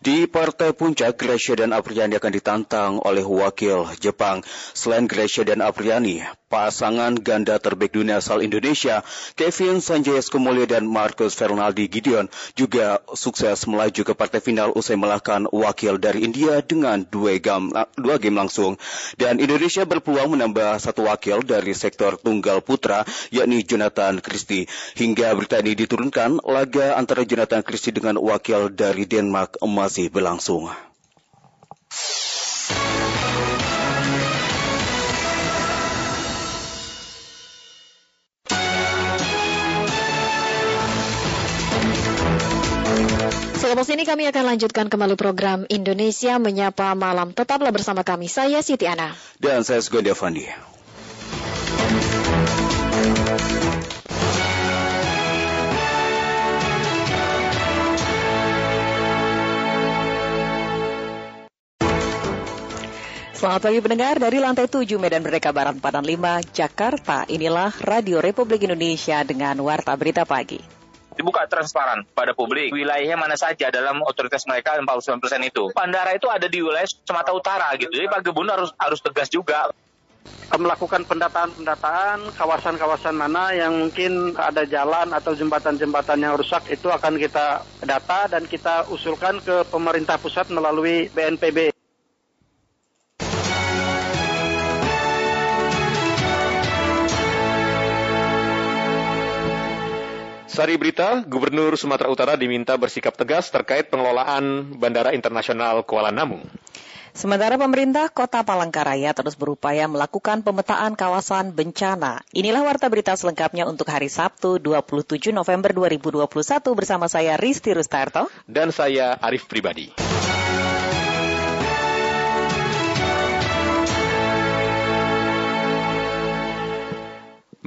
Di partai puncak, Gracia dan Apriani akan ditantang oleh wakil Jepang. Selain Gracia dan Apriani, pasangan ganda terbaik dunia asal Indonesia, Kevin Sanjaya Skomulya dan Marcus Fernaldi Gideon juga sukses melaju ke partai final usai melahkan wakil dari India dengan dua game, dua game langsung. Dan Indonesia berpeluang menambah satu wakil dari sektor tunggal putra, yakni Jonathan Christie. Hingga berita ini diturunkan, laga antara Jonathan Christie dengan wakil dari Denmark masih berlangsung. Selepas ini kami akan lanjutkan kembali program Indonesia Menyapa Malam. Tetaplah bersama kami, saya Siti Ana. Dan saya Suganda Fandi. Selamat pagi pendengar dari lantai 7 Medan Merdeka Barat 45 Jakarta. Inilah Radio Republik Indonesia dengan Warta Berita Pagi. Dibuka transparan pada publik. Wilayahnya mana saja dalam otoritas mereka 49% itu. Bandara itu ada di wilayah Sumatera Utara gitu. Jadi Pak Gubernur harus harus tegas juga melakukan pendataan-pendataan kawasan-kawasan mana yang mungkin ada jalan atau jembatan-jembatan yang rusak itu akan kita data dan kita usulkan ke pemerintah pusat melalui BNPB. Sari berita, Gubernur Sumatera Utara diminta bersikap tegas terkait pengelolaan Bandara Internasional Kuala Namu. Sementara pemerintah Kota Palangkaraya terus berupaya melakukan pemetaan kawasan bencana. Inilah warta berita selengkapnya untuk hari Sabtu 27 November 2021 bersama saya Risti Rustarto dan saya Arif Pribadi.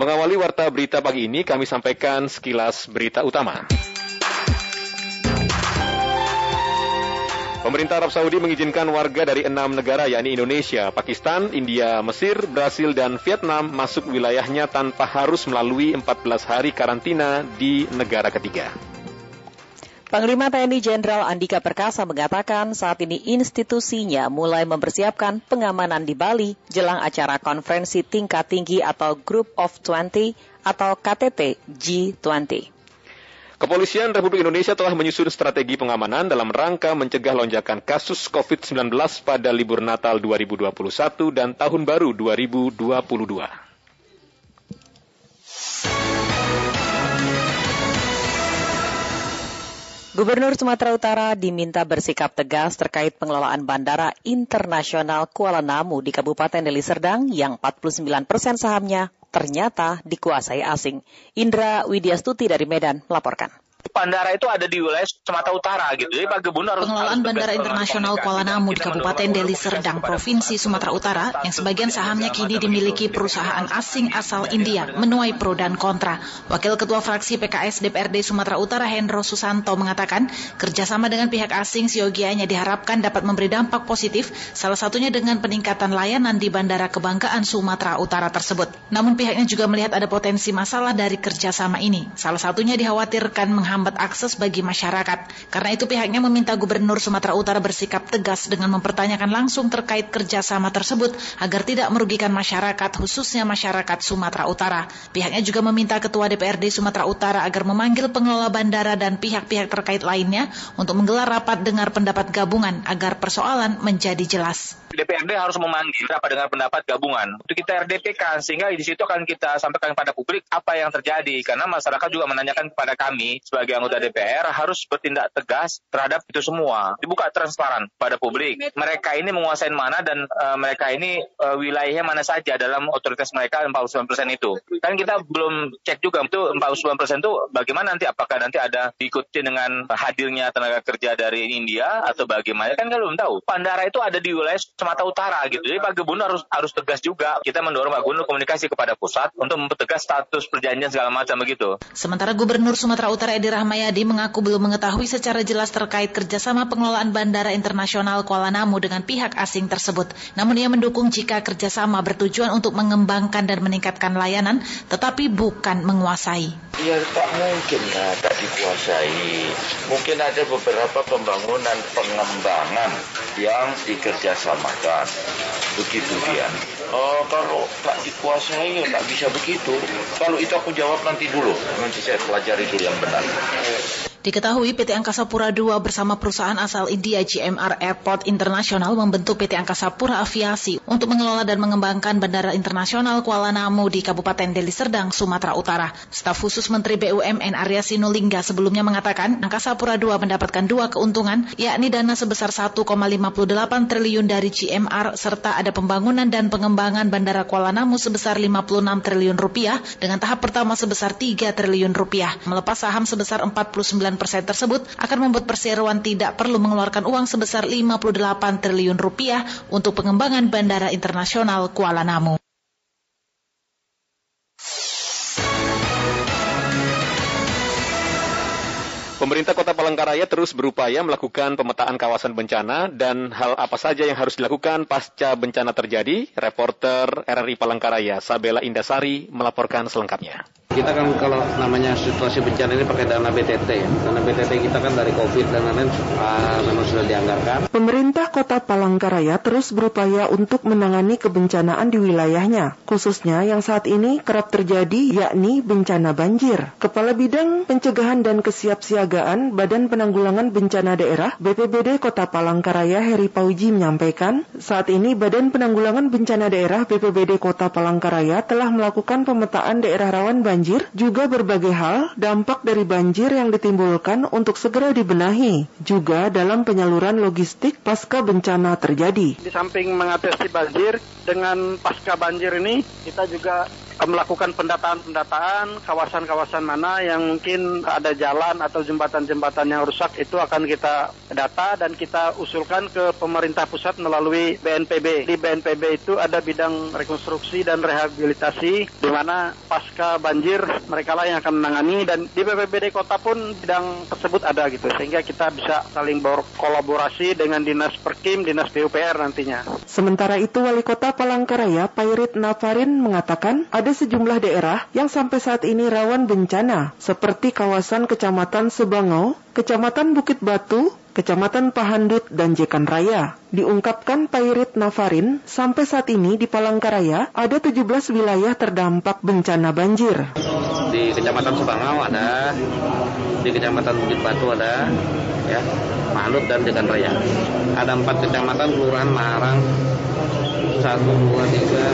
Mengawali warta berita pagi ini, kami sampaikan sekilas berita utama. Pemerintah Arab Saudi mengizinkan warga dari enam negara yakni Indonesia, Pakistan, India, Mesir, Brasil, dan Vietnam masuk wilayahnya tanpa harus melalui 14 hari karantina di negara ketiga. Panglima TNI Jenderal Andika Perkasa mengatakan saat ini institusinya mulai mempersiapkan pengamanan di Bali jelang acara konferensi tingkat tinggi atau Group of 20 atau KTT G20. Kepolisian Republik Indonesia telah menyusun strategi pengamanan dalam rangka mencegah lonjakan kasus COVID-19 pada libur Natal 2021 dan Tahun Baru 2022. Gubernur Sumatera Utara diminta bersikap tegas terkait pengelolaan Bandara Internasional Kuala Namu di Kabupaten Deli Serdang yang 49 persen sahamnya ternyata dikuasai asing. Indra Widyastuti dari Medan melaporkan bandara itu ada di wilayah Sumatera Utara gitu. Jadi Pak Gubernur harus Pengelolaan Bandara Internasional Kuala Namu di Kabupaten Deli Serdang, Provinsi Sumatera Utara, yang sebagian sahamnya kini dimiliki perusahaan asing asal India, menuai pro dan kontra. Wakil Ketua Fraksi PKS DPRD Sumatera Utara Hendro Susanto mengatakan, kerjasama dengan pihak asing siogianya diharapkan dapat memberi dampak positif, salah satunya dengan peningkatan layanan di Bandara Kebanggaan Sumatera Utara tersebut. Namun pihaknya juga melihat ada potensi masalah dari kerjasama ini. Salah satunya dikhawatirkan menghambat menghambat akses bagi masyarakat. Karena itu pihaknya meminta Gubernur Sumatera Utara bersikap tegas dengan mempertanyakan langsung terkait kerjasama tersebut agar tidak merugikan masyarakat, khususnya masyarakat Sumatera Utara. Pihaknya juga meminta Ketua DPRD Sumatera Utara agar memanggil pengelola bandara dan pihak-pihak terkait lainnya untuk menggelar rapat dengar pendapat gabungan agar persoalan menjadi jelas. DPRD harus memanggil rapat dengar pendapat gabungan untuk kita RDP kan sehingga di situ akan kita sampaikan pada publik apa yang terjadi karena masyarakat juga menanyakan kepada kami sebagai sebagai anggota DPR harus bertindak tegas terhadap itu semua. Dibuka transparan pada publik. Mereka ini menguasai mana dan uh, mereka ini uh, wilayahnya mana saja dalam otoritas mereka 49% itu. Kan kita belum cek juga itu 49% itu bagaimana nanti apakah nanti ada diikuti dengan hadirnya tenaga kerja dari India atau bagaimana kan kita belum tahu. Bandara itu ada di wilayah Sumatera Utara gitu. Jadi Pak Gubernur harus harus tegas juga. Kita mendorong Pak Gubernur komunikasi kepada pusat untuk mempertegas status perjanjian segala macam begitu. Sementara Gubernur Sumatera Utara Edi Rahmayadi mengaku belum mengetahui secara jelas terkait kerjasama pengelolaan Bandara Internasional Kuala Namu dengan pihak asing tersebut. Namun ia mendukung jika kerjasama bertujuan untuk mengembangkan dan meningkatkan layanan, tetapi bukan menguasai. Ya tak mungkin ya tak dikuasai. Mungkin ada beberapa pembangunan pengembangan yang dikerjasamakan. Begitu dia. Oh, kalau tak dikuasai ya tak bisa begitu. Kalau itu aku jawab nanti dulu. Nanti saya pelajari dulu yang benar. Diketahui PT Angkasa Pura II bersama perusahaan asal India GMR Airport International membentuk PT Angkasa Pura Aviasi untuk mengelola dan mengembangkan Bandara Internasional Kuala Namu di Kabupaten Deli Serdang, Sumatera Utara. Staf khusus Menteri BUMN Arya Sinulinga sebelumnya mengatakan Angkasa Pura II mendapatkan dua keuntungan, yakni dana sebesar 1,58 triliun dari GMR serta ada pembangunan dan pengembangan Bandara Kuala Namu sebesar 56 triliun rupiah dengan tahap pertama sebesar 3 triliun rupiah. Melepas saham sebesar 49 persen tersebut akan membuat perseroan tidak perlu mengeluarkan uang sebesar 58 triliun rupiah untuk pengembangan Bandara Internasional Kuala Namu. Pemerintah Kota Palangkaraya terus berupaya melakukan pemetaan kawasan bencana dan hal apa saja yang harus dilakukan pasca bencana terjadi. Reporter RRI Palangkaraya, Sabela Indasari, melaporkan selengkapnya. Kita kan kalau namanya situasi bencana ini pakai dana BTT ya. Dana BTT kita kan dari COVID dan lain-lain uh, memang sudah dianggarkan. Pemerintah Kota Palangkaraya terus berupaya untuk menangani kebencanaan di wilayahnya, khususnya yang saat ini kerap terjadi yakni bencana banjir. Kepala Bidang Pencegahan dan Kesiapsiagaan Badan Penanggulangan Bencana Daerah BPBD Kota Palangkaraya Heri Pauji menyampaikan, saat ini Badan Penanggulangan Bencana Daerah BPBD Kota Palangkaraya telah melakukan pemetaan daerah rawan banjir banjir juga berbagai hal dampak dari banjir yang ditimbulkan untuk segera dibenahi, juga dalam penyaluran logistik pasca bencana terjadi. Di samping mengatasi banjir, dengan pasca banjir ini kita juga melakukan pendataan-pendataan kawasan-kawasan mana yang mungkin ada jalan atau jembatan-jembatan yang rusak itu akan kita data dan kita usulkan ke pemerintah pusat melalui BNPB. Di BNPB itu ada bidang rekonstruksi dan rehabilitasi di mana pasca banjir mereka lah yang akan menangani dan di BPBD kota pun bidang tersebut ada gitu sehingga kita bisa saling berkolaborasi dengan dinas Perkim, dinas PUPR nantinya. Sementara itu Wali Kota Palangkaraya Pairit Nafarin mengatakan ada sejumlah daerah yang sampai saat ini rawan bencana, seperti kawasan Kecamatan Sebango, Kecamatan Bukit Batu, Kecamatan Pahandut, dan Jekan Raya. Diungkapkan Pairit Nafarin, sampai saat ini di Palangkaraya ada 17 wilayah terdampak bencana banjir. Di Kecamatan Sebangau ada, di Kecamatan Bukit Batu ada, ya, Pahandut dan Jekan Raya. Ada empat kecamatan kelurahan Marang, satu, dua, tiga,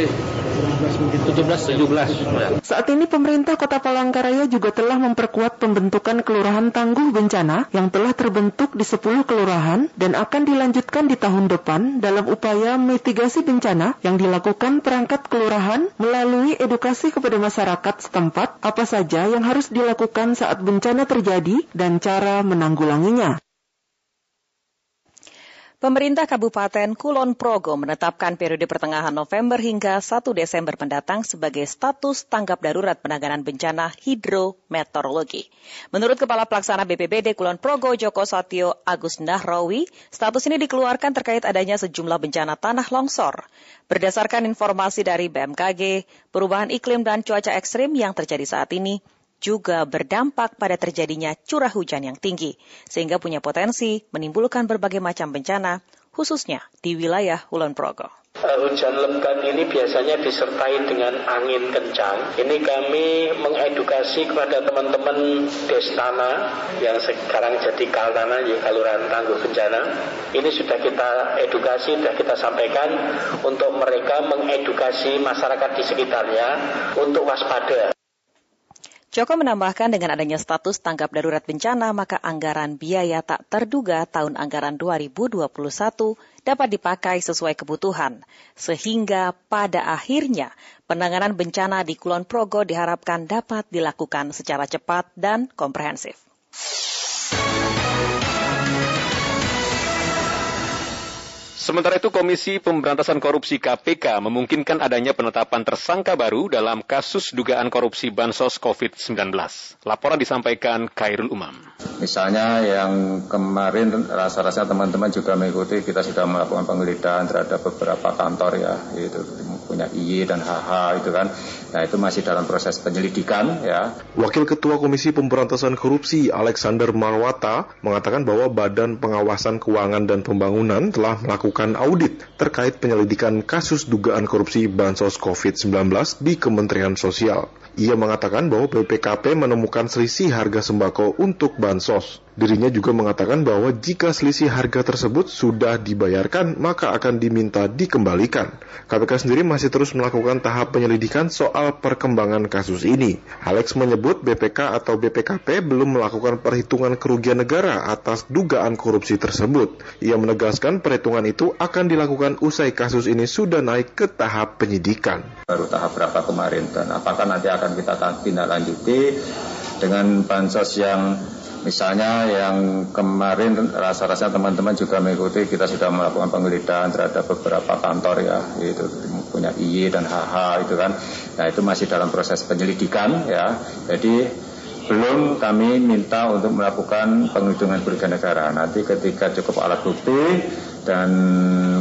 eh, 17, 17. Saat ini pemerintah Kota Palangkaraya juga telah memperkuat pembentukan kelurahan tangguh bencana yang telah terbentuk di 10 kelurahan dan akan dilanjutkan di tahun depan dalam upaya mitigasi bencana yang dilakukan perangkat kelurahan melalui edukasi kepada masyarakat setempat apa saja yang harus dilakukan saat bencana terjadi dan cara menanggulanginya. Pemerintah Kabupaten Kulon Progo menetapkan periode pertengahan November hingga 1 Desember mendatang sebagai status tanggap darurat penanganan bencana hidrometeorologi. Menurut Kepala Pelaksana BPBD Kulon Progo Joko Satyo Agus Nahrawi, status ini dikeluarkan terkait adanya sejumlah bencana tanah longsor. Berdasarkan informasi dari BMKG, perubahan iklim dan cuaca ekstrim yang terjadi saat ini juga berdampak pada terjadinya curah hujan yang tinggi, sehingga punya potensi menimbulkan berbagai macam bencana, khususnya di wilayah Kulon Progo. Hujan lebat ini biasanya disertai dengan angin kencang. Ini kami mengedukasi kepada teman-teman Destana yang sekarang jadi Kaltana, ya Kaluran Tangguh Bencana. Ini sudah kita edukasi, sudah kita sampaikan untuk mereka mengedukasi masyarakat di sekitarnya untuk waspada. Joko menambahkan dengan adanya status tanggap darurat bencana, maka anggaran biaya tak terduga tahun anggaran 2021 dapat dipakai sesuai kebutuhan, sehingga pada akhirnya penanganan bencana di Kulon Progo diharapkan dapat dilakukan secara cepat dan komprehensif. Sementara itu Komisi Pemberantasan Korupsi KPK memungkinkan adanya penetapan tersangka baru dalam kasus dugaan korupsi bansos COVID-19. Laporan disampaikan Kairul Umam. Misalnya yang kemarin rasa-rasa teman-teman juga mengikuti kita sudah melakukan penggeledahan terhadap beberapa kantor ya, itu punya IY dan HH itu kan. Nah itu masih dalam proses penyelidikan ya. Wakil Ketua Komisi Pemberantasan Korupsi Alexander Marwata mengatakan bahwa Badan Pengawasan Keuangan dan Pembangunan telah melakukan melakukan audit terkait penyelidikan kasus dugaan korupsi bansos COVID-19 di Kementerian Sosial. Ia mengatakan bahwa BPKP menemukan selisih harga sembako untuk bansos. Dirinya juga mengatakan bahwa jika selisih harga tersebut sudah dibayarkan, maka akan diminta dikembalikan. KPK sendiri masih terus melakukan tahap penyelidikan soal perkembangan kasus ini. Alex menyebut BPK atau BPKP belum melakukan perhitungan kerugian negara atas dugaan korupsi tersebut. Ia menegaskan perhitungan itu akan dilakukan usai kasus ini sudah naik ke tahap penyidikan. Baru tahap berapa kemarin dan apakah nanti akan kita tindak lanjuti dengan bansos yang Misalnya yang kemarin rasa-rasa teman-teman juga mengikuti kita sudah melakukan penggeledahan terhadap beberapa kantor ya, itu punya IY dan HH itu kan. Nah itu masih dalam proses penyelidikan ya. Jadi belum kami minta untuk melakukan penghitungan kerugian negara. Nanti ketika cukup alat bukti dan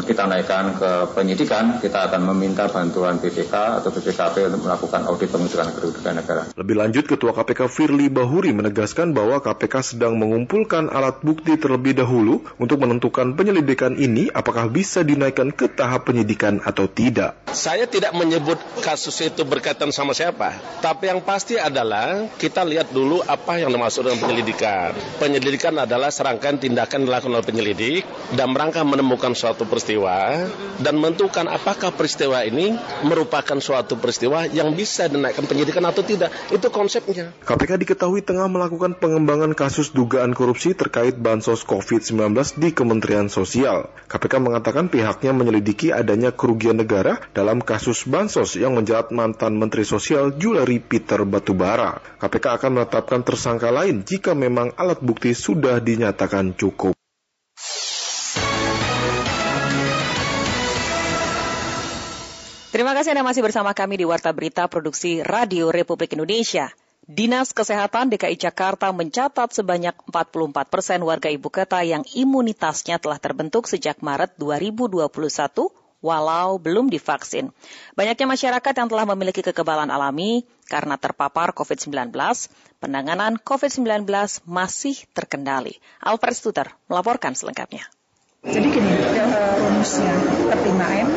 kita naikkan ke penyidikan, kita akan meminta bantuan BPK atau BPKP untuk melakukan audit penghitungan kerugian negara. Lebih lanjut, Ketua KPK Firly Bahuri menegaskan bahwa KPK sedang mengumpulkan alat bukti terlebih dahulu untuk menentukan penyelidikan ini apakah bisa dinaikkan ke tahap penyidikan atau tidak. Saya tidak menyebut kasus itu berkaitan sama siapa, tapi yang pasti adalah kita lihat dulu apa yang dimaksud dengan penyelidikan. Penyelidikan adalah serangkaian tindakan dilakukan oleh penyelidik dan merangka menemukan suatu peristiwa dan menentukan apakah peristiwa ini merupakan suatu peristiwa yang bisa dinaikkan penyidikan atau tidak. Itu konsepnya. KPK diketahui tengah melakukan pengembangan kasus dugaan korupsi terkait bansos COVID-19 di Kementerian Sosial. KPK mengatakan pihaknya menyelidiki adanya kerugian negara dalam kasus bansos yang menjerat mantan Menteri Sosial Juliari Peter Batubara. KPK akan menetapkan tersangka lain jika memang alat bukti sudah dinyatakan cukup. Terima kasih Anda masih bersama kami di Warta Berita Produksi Radio Republik Indonesia. Dinas Kesehatan DKI Jakarta mencatat sebanyak 44 persen warga ibu kota yang imunitasnya telah terbentuk sejak Maret 2021 walau belum divaksin. Banyaknya masyarakat yang telah memiliki kekebalan alami karena terpapar COVID-19, penanganan COVID-19 masih terkendali. Alfred Stuter melaporkan selengkapnya. Jadi gini, rumusnya tetap 5M,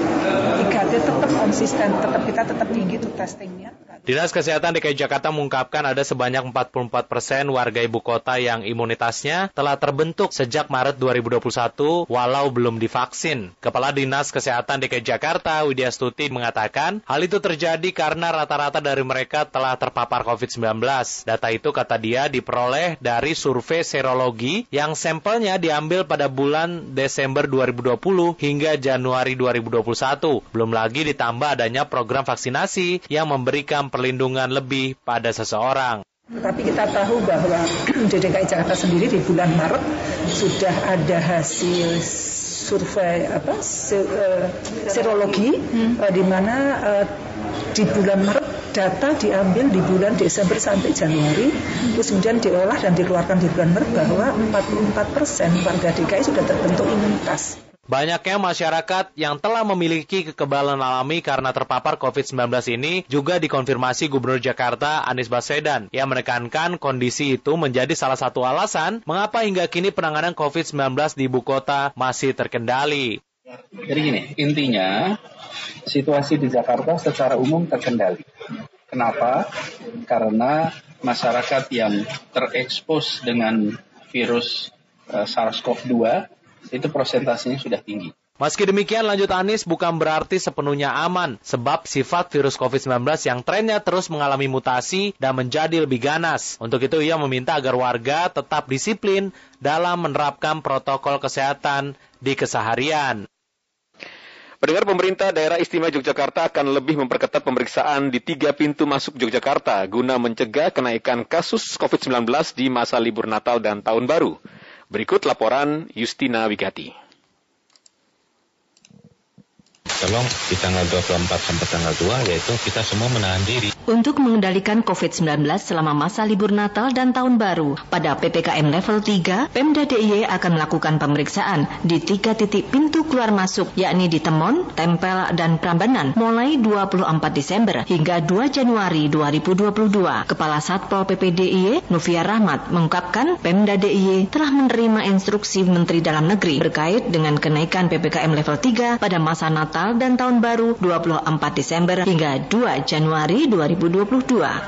3T tetap konsisten, tetap kita tetap tinggi tuh testingnya. Dinas Kesehatan DKI Jakarta mengungkapkan ada sebanyak 44 persen warga ibu kota yang imunitasnya telah terbentuk sejak Maret 2021 walau belum divaksin. Kepala Dinas Kesehatan DKI Jakarta Widya Stuti mengatakan hal itu terjadi karena rata-rata dari mereka telah terpapar COVID-19. Data itu kata dia diperoleh dari survei serologi yang sampelnya diambil pada bulan Desember 2020 hingga Januari 2021. Belum lagi ditambah adanya program vaksinasi yang memberikan perlindungan lebih pada seseorang. Tapi kita tahu bahwa [clears throat] di DKI Jakarta sendiri di bulan Maret sudah ada hasil survei apa serologi hmm. di mana uh, di bulan Maret data diambil di bulan Desember sampai Januari terus kemudian diolah dan dikeluarkan di bulan Maret bahwa 44 persen warga DKI sudah terbentuk imunitas. Banyaknya masyarakat yang telah memiliki kekebalan alami karena terpapar COVID-19 ini juga dikonfirmasi Gubernur Jakarta Anies Baswedan yang menekankan kondisi itu menjadi salah satu alasan mengapa hingga kini penanganan COVID-19 di ibu kota masih terkendali. Jadi gini, intinya situasi di Jakarta secara umum terkendali. Kenapa? Karena masyarakat yang terekspos dengan virus uh, SARS-CoV-2 itu prosentasenya sudah tinggi. Meski demikian, lanjut Anies bukan berarti sepenuhnya aman, sebab sifat virus COVID-19 yang trennya terus mengalami mutasi dan menjadi lebih ganas. Untuk itu, ia meminta agar warga tetap disiplin dalam menerapkan protokol kesehatan di keseharian. Pendengar pemerintah daerah istimewa Yogyakarta akan lebih memperketat pemeriksaan di tiga pintu masuk Yogyakarta guna mencegah kenaikan kasus COVID-19 di masa libur Natal dan Tahun Baru. Berikut laporan Justina Wigati tolong di tanggal 24 sampai tanggal 2 yaitu kita semua menahan diri. Untuk mengendalikan COVID-19 selama masa libur Natal dan Tahun Baru, pada PPKM level 3, Pemda DIY akan melakukan pemeriksaan di tiga titik pintu keluar masuk, yakni di Temon, Tempel, dan Prambanan, mulai 24 Desember hingga 2 Januari 2022. Kepala Satpol PP DIY, Novia Rahmat, mengungkapkan Pemda DIY telah menerima instruksi Menteri Dalam Negeri terkait dengan kenaikan PPKM level 3 pada masa Natal dan Tahun Baru 24 Desember hingga 2 Januari 2022.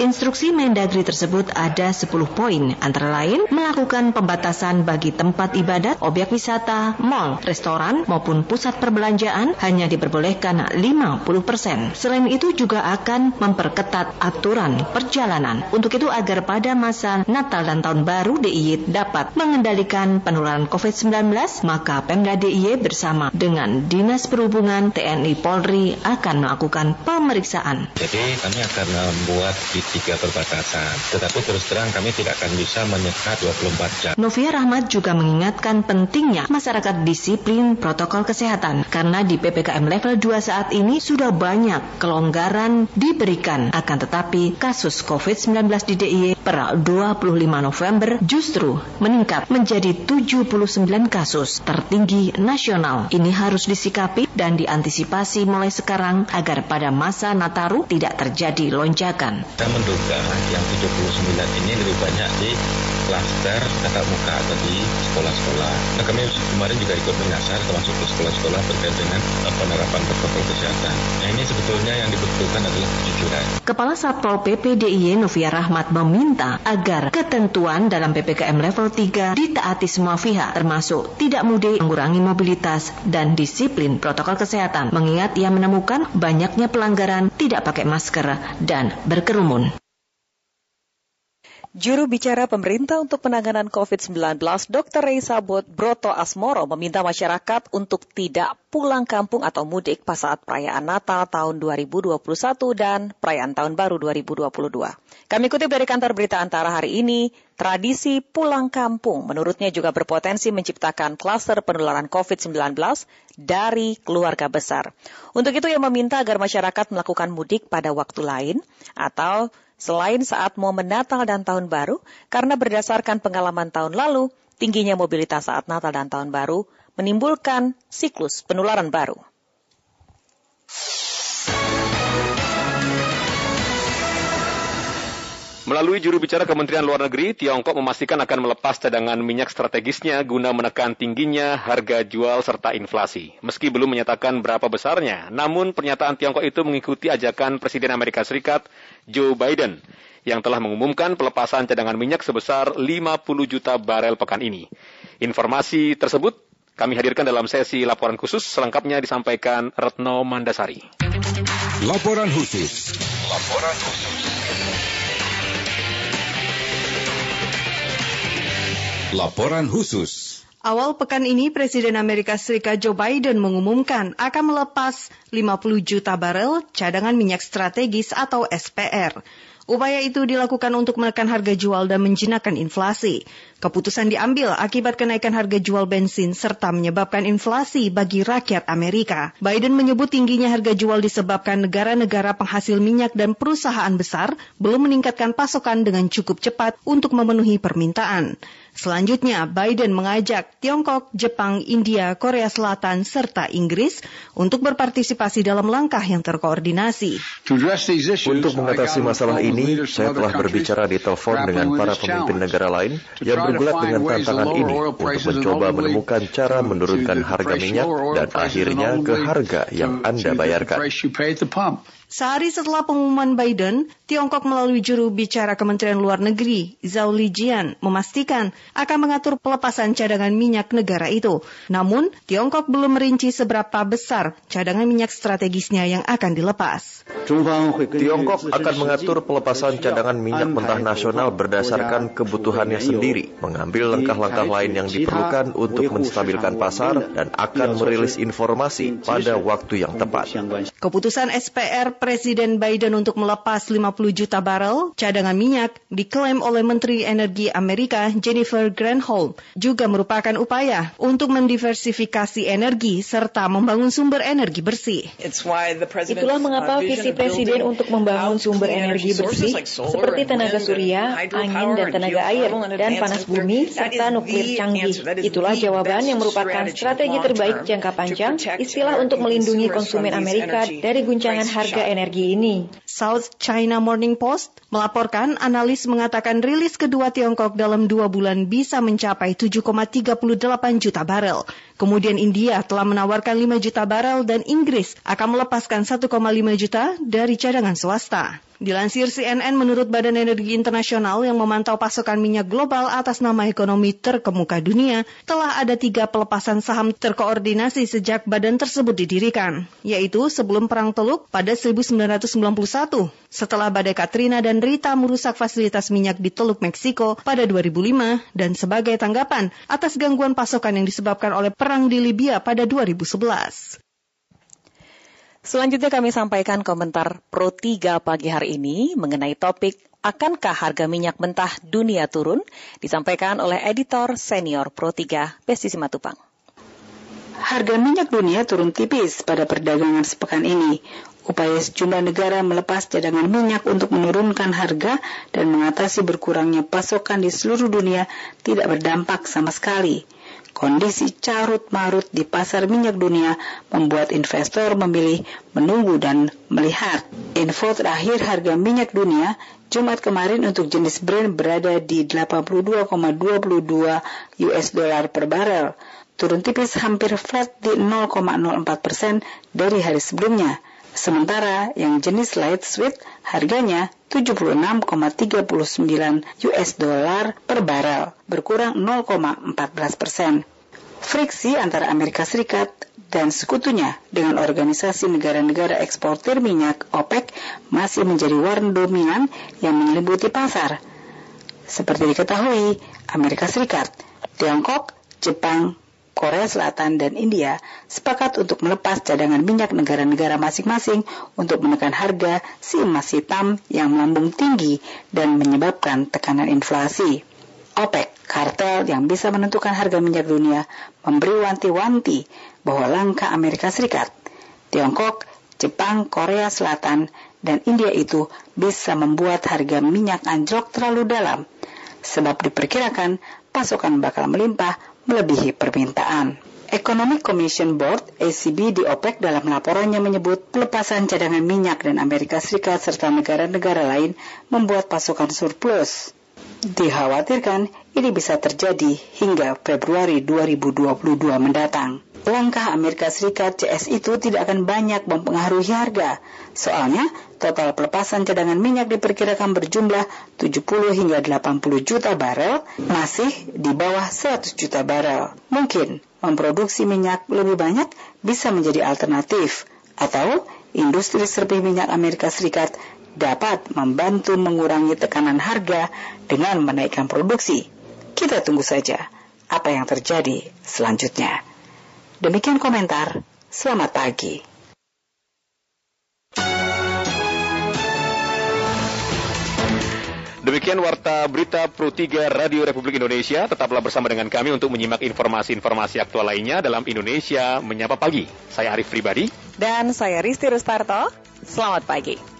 Instruksi Mendagri tersebut ada 10 poin, antara lain melakukan pembatasan bagi tempat ibadat, objek wisata, mal, restoran maupun pusat perbelanjaan hanya diperbolehkan 50%. Selain itu juga akan memperketat aturan perjalanan. Untuk itu agar pada masa Natal dan Tahun Baru DIY dapat mengendalikan penularan COVID-19, maka Pemda DIY bersama dengan Dinas Perhubungan TNI Polri akan melakukan pemeriksaan. Jadi kami akan membuat di tiga perbatasan. Tetapi terus terang kami tidak akan bisa menyekat 24 jam. Novia Rahmat juga mengingatkan pentingnya masyarakat disiplin protokol kesehatan karena di PPKM level 2 saat ini sudah banyak kelonggaran diberikan akan tetapi kasus COVID-19 di DIY per 25 November justru meningkat menjadi 79 kasus tertinggi nasional. Ini harus disikapi dan diantisipasi antisipasi mulai sekarang agar pada masa Nataru tidak terjadi lonjakan. Saya menduga yang 79 ini lebih banyak di klaster tatap muka atau di sekolah-sekolah. Nah kami kemarin juga ikut menyasar termasuk ke sekolah-sekolah terkait dengan penerapan protokol kesehatan. Nah ini sebetulnya yang dibutuhkan adalah kejujuran. Kepala Satpol PP DIY Novia Rahmat meminta agar ketentuan dalam PPKM level 3 ditaati semua pihak termasuk tidak mudik, mengurangi mobilitas, dan disiplin protokol kesehatan mengingat ia menemukan banyaknya pelanggaran tidak pakai masker dan berkerumun. Juru bicara pemerintah untuk penanganan COVID-19, Dr. Reisa Broto Asmoro meminta masyarakat untuk tidak pulang kampung atau mudik pas saat perayaan Natal tahun 2021 dan perayaan Tahun Baru 2022. Kami kutip dari kantor berita antara hari ini, tradisi pulang kampung menurutnya juga berpotensi menciptakan klaster penularan COVID-19 dari keluarga besar. Untuk itu ia meminta agar masyarakat melakukan mudik pada waktu lain atau Selain saat momen Natal dan Tahun Baru, karena berdasarkan pengalaman tahun lalu, tingginya mobilitas saat Natal dan Tahun Baru menimbulkan siklus penularan baru. Melalui juru bicara Kementerian Luar Negeri, Tiongkok memastikan akan melepas cadangan minyak strategisnya guna menekan tingginya harga jual serta inflasi. Meski belum menyatakan berapa besarnya, namun pernyataan Tiongkok itu mengikuti ajakan Presiden Amerika Serikat Joe Biden yang telah mengumumkan pelepasan cadangan minyak sebesar 50 juta barel pekan ini. Informasi tersebut kami hadirkan dalam sesi laporan khusus, selengkapnya disampaikan Retno Mandasari. Laporan khusus. Laporan khusus. Laporan khusus. Awal pekan ini, Presiden Amerika Serikat Joe Biden mengumumkan akan melepas 50 juta barel cadangan minyak strategis atau SPR. Upaya itu dilakukan untuk menekan harga jual dan menjinakkan inflasi. Keputusan diambil akibat kenaikan harga jual bensin serta menyebabkan inflasi bagi rakyat Amerika. Biden menyebut tingginya harga jual disebabkan negara-negara penghasil minyak dan perusahaan besar belum meningkatkan pasokan dengan cukup cepat untuk memenuhi permintaan. Selanjutnya, Biden mengajak Tiongkok, Jepang, India, Korea Selatan, serta Inggris untuk berpartisipasi dalam langkah yang terkoordinasi. Untuk mengatasi masalah ini, saya telah berbicara di telepon dengan para pemimpin negara lain yang bergulat dengan tantangan ini untuk mencoba menemukan cara menurunkan harga minyak dan akhirnya ke harga yang Anda bayarkan. Sehari setelah pengumuman Biden, Tiongkok melalui juru bicara Kementerian Luar Negeri, Zhao Lijian, memastikan akan mengatur pelepasan cadangan minyak negara itu. Namun, Tiongkok belum merinci seberapa besar cadangan minyak strategisnya yang akan dilepas. Tiongkok akan mengatur pelepasan cadangan minyak mentah nasional berdasarkan kebutuhannya sendiri, mengambil langkah-langkah lain yang diperlukan untuk menstabilkan pasar, dan akan merilis informasi pada waktu yang tepat. Keputusan SPR Presiden Biden untuk melepas 50 juta barel cadangan minyak diklaim oleh Menteri Energi Amerika Jennifer Granholm juga merupakan upaya untuk mendiversifikasi energi serta membangun sumber energi bersih. Itulah mengapa visi Presiden untuk membangun sumber energi bersih seperti tenaga surya, angin dan tenaga air, dan panas bumi, serta nuklir canggih. Itulah jawaban yang merupakan strategi terbaik jangka panjang, istilah untuk melindungi konsumen Amerika dari guncangan harga energi ini. South China Morning Post melaporkan analis mengatakan rilis kedua Tiongkok dalam dua bulan bisa mencapai 7,38 juta barel. Kemudian India telah menawarkan 5 juta barel dan Inggris akan melepaskan 1,5 juta dari cadangan swasta. Dilansir CNN menurut Badan Energi Internasional yang memantau pasokan minyak global atas nama ekonomi terkemuka dunia, telah ada tiga pelepasan saham terkoordinasi sejak badan tersebut didirikan, yaitu sebelum Perang Teluk pada 1991, setelah badai Katrina dan Rita merusak fasilitas minyak di Teluk Meksiko pada 2005, dan sebagai tanggapan atas gangguan pasokan yang disebabkan oleh perang di Libya pada 2011. Selanjutnya kami sampaikan komentar Pro 3 pagi hari ini mengenai topik Akankah harga minyak mentah dunia turun? Disampaikan oleh editor senior Pro 3 Besti Simatupang. Harga minyak dunia turun tipis pada perdagangan sepekan ini. Upaya sejumlah negara melepas cadangan minyak untuk menurunkan harga dan mengatasi berkurangnya pasokan di seluruh dunia tidak berdampak sama sekali. Kondisi carut-marut di pasar minyak dunia membuat investor memilih menunggu dan melihat. Info terakhir harga minyak dunia Jumat kemarin untuk jenis Brent berada di 82,22 US dollar per barel, turun tipis hampir flat di 0,04 persen dari hari sebelumnya. Sementara yang jenis light sweet harganya 76,39 US dollar per barel, berkurang 0,14 persen. Friksi antara Amerika Serikat dan sekutunya dengan organisasi negara-negara eksportir minyak OPEC masih menjadi warna dominan yang menyelimuti pasar. Seperti diketahui, Amerika Serikat, Tiongkok, Jepang, Korea Selatan, dan India sepakat untuk melepas cadangan minyak negara-negara masing-masing untuk menekan harga si emas hitam yang melambung tinggi dan menyebabkan tekanan inflasi. OPEC, kartel yang bisa menentukan harga minyak dunia, memberi wanti-wanti bahwa langkah Amerika Serikat, Tiongkok, Jepang, Korea Selatan, dan India itu bisa membuat harga minyak anjlok terlalu dalam, sebab diperkirakan pasokan bakal melimpah melebihi permintaan. Economic Commission Board (ECB) di OPEC dalam laporannya menyebut pelepasan cadangan minyak dan Amerika Serikat serta negara-negara lain membuat pasokan surplus. Dikhawatirkan ini bisa terjadi hingga Februari 2022 mendatang. Langkah Amerika Serikat CS itu tidak akan banyak mempengaruhi harga. Soalnya, total pelepasan cadangan minyak diperkirakan berjumlah 70 hingga 80 juta barel, masih di bawah 100 juta barel. Mungkin memproduksi minyak lebih banyak bisa menjadi alternatif, atau industri serpih minyak Amerika Serikat dapat membantu mengurangi tekanan harga dengan menaikkan produksi. Kita tunggu saja apa yang terjadi selanjutnya. Demikian komentar. Selamat pagi. Demikian warta berita Pro 3 Radio Republik Indonesia. Tetaplah bersama dengan kami untuk menyimak informasi-informasi aktual lainnya dalam Indonesia Menyapa Pagi. Saya Arif Pribadi. Dan saya Risti Rustarto. Selamat pagi.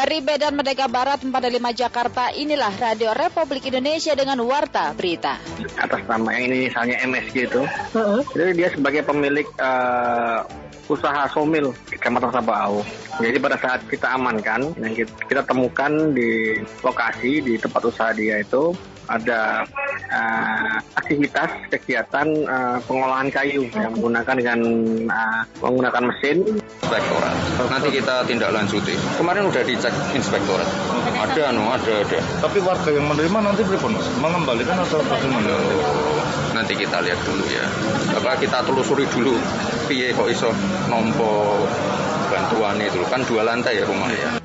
Dari Medan Merdeka Barat 45 Jakarta, inilah Radio Republik Indonesia dengan Warta Berita. Atas nama yang ini misalnya MSG itu, uh-huh. jadi dia sebagai pemilik uh, usaha somil di Kecamatan Sabau. Jadi pada saat kita amankan, yang kita temukan di lokasi di tempat usaha dia itu ada uh, aktivitas kegiatan uh, pengolahan kayu yang menggunakan dengan uh, menggunakan mesin. Inspektorat. Nanti kita tindak lanjuti. Kemarin udah dicek inspektorat. Ada, no, ada, ada. Tapi warga yang menerima nanti berapa Mengembalikan atau bagaimana? Nanti kita lihat dulu ya. Apa kita telusuri dulu. Piye kok iso nompo bantuan itu kan dua lantai ya rumah ya.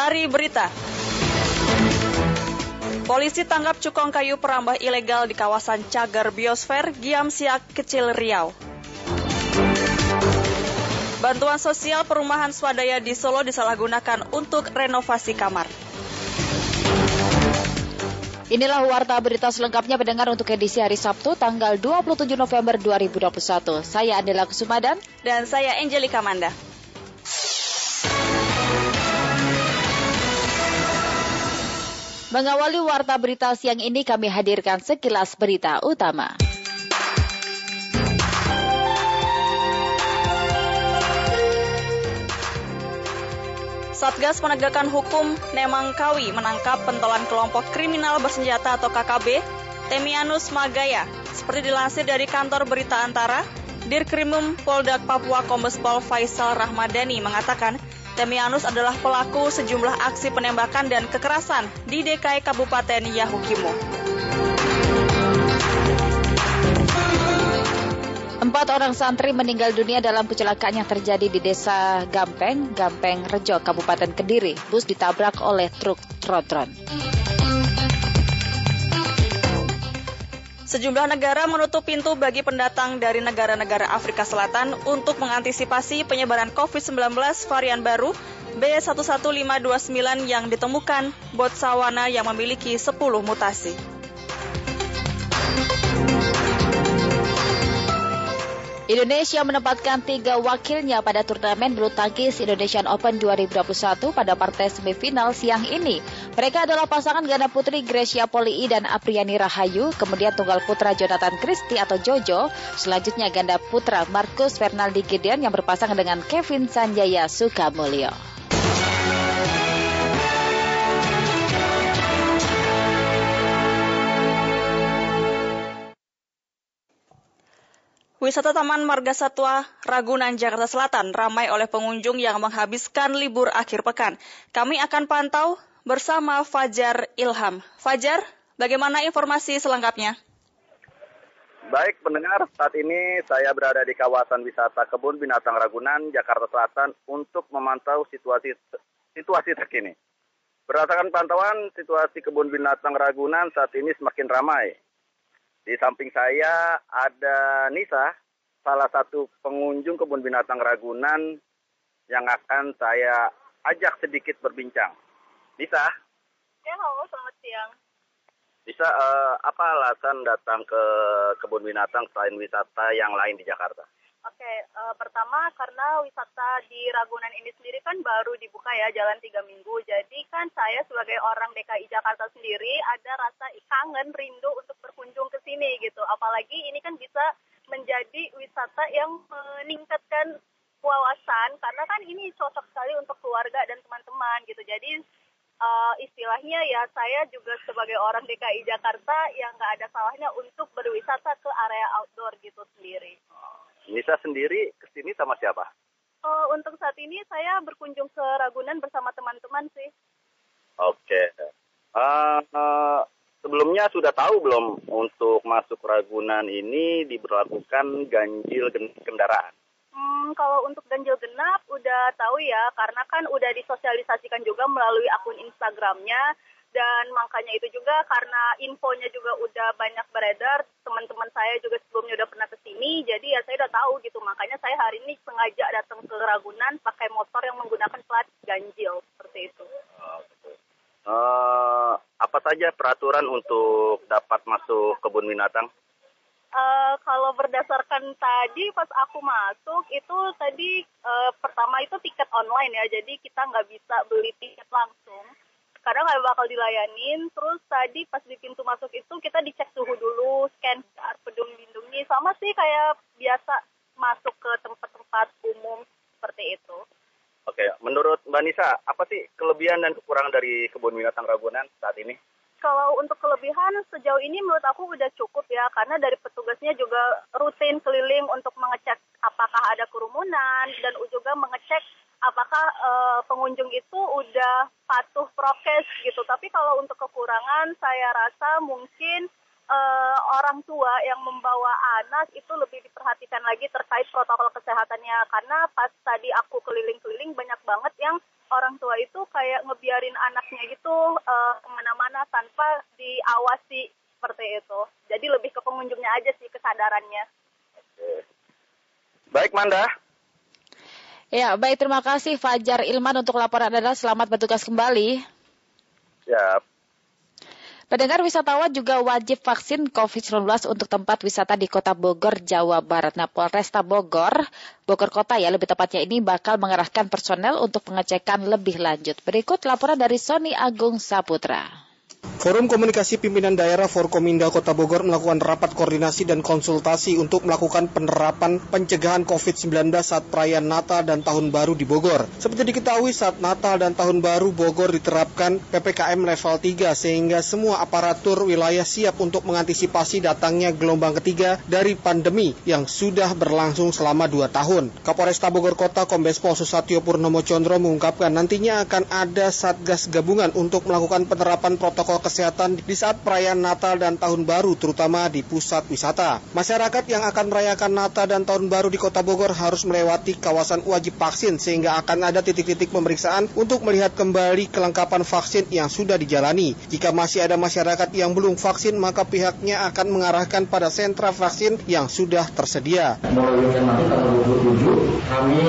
Sari Berita. Polisi tangkap cukong kayu perambah ilegal di kawasan Cagar Biosfer, Giam Siak Kecil Riau. Bantuan sosial perumahan swadaya di Solo disalahgunakan untuk renovasi kamar. Inilah warta berita selengkapnya pendengar untuk edisi hari Sabtu tanggal 27 November 2021. Saya Adela Kusumadan dan saya Angelika Manda. Mengawali warta berita siang ini kami hadirkan sekilas berita utama. Satgas Penegakan Hukum Nemangkawi menangkap pentolan kelompok kriminal bersenjata atau KKB Temianus Magaya. Seperti dilansir dari kantor berita antara, Dirkrimum Polda Papua Kombes Pol Faisal Rahmadani mengatakan Temianus adalah pelaku sejumlah aksi penembakan dan kekerasan di DKI Kabupaten Yahukimo. Empat orang santri meninggal dunia dalam kecelakaan yang terjadi di desa Gampeng, Gampeng Rejo, Kabupaten Kediri. Bus ditabrak oleh truk trotron. Sejumlah negara menutup pintu bagi pendatang dari negara-negara Afrika Selatan untuk mengantisipasi penyebaran COVID-19 varian baru B11529 yang ditemukan Botswana yang memiliki 10 mutasi. Indonesia menempatkan tiga wakilnya pada turnamen bulu tangkis Indonesian Open 2021 pada partai semifinal siang ini. Mereka adalah pasangan ganda putri Gracia Polii dan Apriani Rahayu, kemudian tunggal putra Jonathan Christie atau Jojo, selanjutnya ganda putra Marcus Fernaldi Gideon yang berpasangan dengan Kevin Sanjaya Sukamulyo. Wisata Taman Marga Satwa Ragunan Jakarta Selatan ramai oleh pengunjung yang menghabiskan libur akhir pekan. Kami akan pantau bersama Fajar Ilham. Fajar, bagaimana informasi selengkapnya? Baik pendengar, saat ini saya berada di kawasan wisata Kebun Binatang Ragunan, Jakarta Selatan untuk memantau situasi situasi terkini. Berdasarkan pantauan, situasi Kebun Binatang Ragunan saat ini semakin ramai. Di samping saya ada Nisa, salah satu pengunjung kebun binatang Ragunan yang akan saya ajak sedikit berbincang. Nisa? Ya, halo, selamat siang. Nisa, uh, apa alasan datang ke kebun binatang selain wisata yang lain di Jakarta? Oke, uh, pertama karena wisata di Ragunan ini sendiri kan baru dibuka ya, jalan tiga minggu. Jadi kan saya sebagai orang DKI Jakarta sendiri ada rasa kangen, rindu untuk berkunjung ke sini gitu. Apalagi ini kan bisa menjadi wisata yang meningkatkan wawasan karena kan ini cocok sekali untuk keluarga dan teman-teman gitu. Jadi uh, istilahnya ya saya juga sebagai orang DKI Jakarta yang nggak ada salahnya untuk berwisata ke area outdoor gitu sendiri. Nisa sendiri ke sini sama siapa? Uh, untuk saat ini saya berkunjung ke Ragunan bersama teman-teman sih. Oke. Okay. Uh, uh, sebelumnya sudah tahu belum untuk masuk Ragunan ini diberlakukan ganjil kendaraan? Hmm, kalau untuk ganjil genap udah tahu ya, karena kan udah disosialisasikan juga melalui akun Instagramnya dan makanya itu juga karena infonya juga udah banyak beredar teman-teman saya juga sebelumnya udah pernah ke sini jadi ya saya udah tahu gitu. Makanya saya hari ini sengaja datang ke Ragunan pakai motor yang menggunakan plat ganjil seperti itu. Uh, apa saja peraturan untuk dapat masuk kebun binatang? Uh, kalau berdasarkan tadi pas aku masuk itu tadi uh, pertama itu tiket online ya jadi kita nggak bisa beli tiket langsung kadang nggak bakal dilayanin. Terus tadi pas di pintu masuk itu kita dicek suhu dulu scan QR peduli lindungi. Sama sih kayak biasa masuk ke tempat-tempat umum seperti itu. Oke, menurut Mbak Nisa, apa sih kelebihan dan kekurangan dari kebun binatang Ragunan saat ini? Kalau untuk kelebihan sejauh ini menurut aku udah cukup ya, karena dari petugasnya juga rutin keliling untuk mengecek apakah ada kerumunan dan juga mengecek apakah uh, pengunjung itu udah patuh prokes gitu. Tapi kalau untuk kekurangan saya rasa mungkin uh, orang tua yang membawa anak itu lebih diperhatikan lagi terkait protokol kesehatannya karena pas tadi aku keliling-keliling banyak banget yang orang tua itu kayak ngebiarin anaknya gitu uh, ke mana-mana tanpa diawasi seperti itu. Jadi lebih ke pengunjungnya aja sih kesadarannya. Baik Manda, Ya, baik terima kasih Fajar Ilman untuk laporan Anda. Selamat bertugas kembali. Ya. Pendengar wisatawan juga wajib vaksin COVID-19 untuk tempat wisata di Kota Bogor, Jawa Barat. Nah, Polresta Bogor, Bogor Kota ya lebih tepatnya ini bakal mengerahkan personel untuk pengecekan lebih lanjut. Berikut laporan dari Sony Agung Saputra. Forum Komunikasi Pimpinan Daerah Forkominda Kota Bogor melakukan rapat koordinasi dan konsultasi untuk melakukan penerapan pencegahan COVID-19 saat perayaan Natal dan Tahun Baru di Bogor. Seperti diketahui saat Natal dan Tahun Baru Bogor diterapkan PPKM level 3 sehingga semua aparatur wilayah siap untuk mengantisipasi datangnya gelombang ketiga dari pandemi yang sudah berlangsung selama 2 tahun. Kapolresta Bogor Kota Kombes Pol Susatyo Purnomo Condro mengungkapkan nantinya akan ada Satgas gabungan untuk melakukan penerapan protokol protokol kesehatan di saat perayaan Natal dan Tahun Baru, terutama di pusat wisata. Masyarakat yang akan merayakan Natal dan Tahun Baru di Kota Bogor harus melewati kawasan wajib vaksin, sehingga akan ada titik-titik pemeriksaan untuk melihat kembali kelengkapan vaksin yang sudah dijalani. Jika masih ada masyarakat yang belum vaksin, maka pihaknya akan mengarahkan pada sentra vaksin yang sudah tersedia. Mulai nanti tanggal 27, kami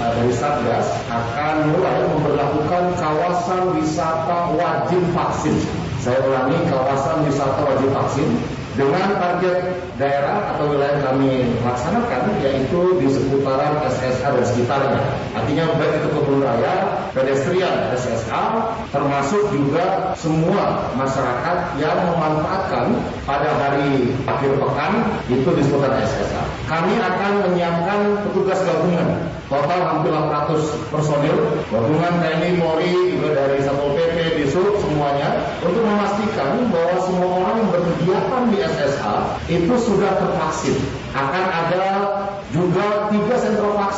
uh, dari Satgas akan mulai memperlakukan kawasan wisata wajib vaksin. Saya ulangi, kawasan wisata wajib vaksin dengan target daerah atau wilayah kami laksanakan yaitu di seputaran SSA dan sekitarnya. Artinya baik itu kebun raya, pedestrian SSA, termasuk juga semua masyarakat yang memanfaatkan pada hari akhir pekan itu di seputar SSA. Kami akan menyiapkan petugas gabungan. Total hampir 800 personil gabungan TNI Polri juga dari Satpol PP Disub semuanya untuk memastikan bahwa semua orang yang berkegiatan di SSA itu sudah tervaksin. Akan ada juga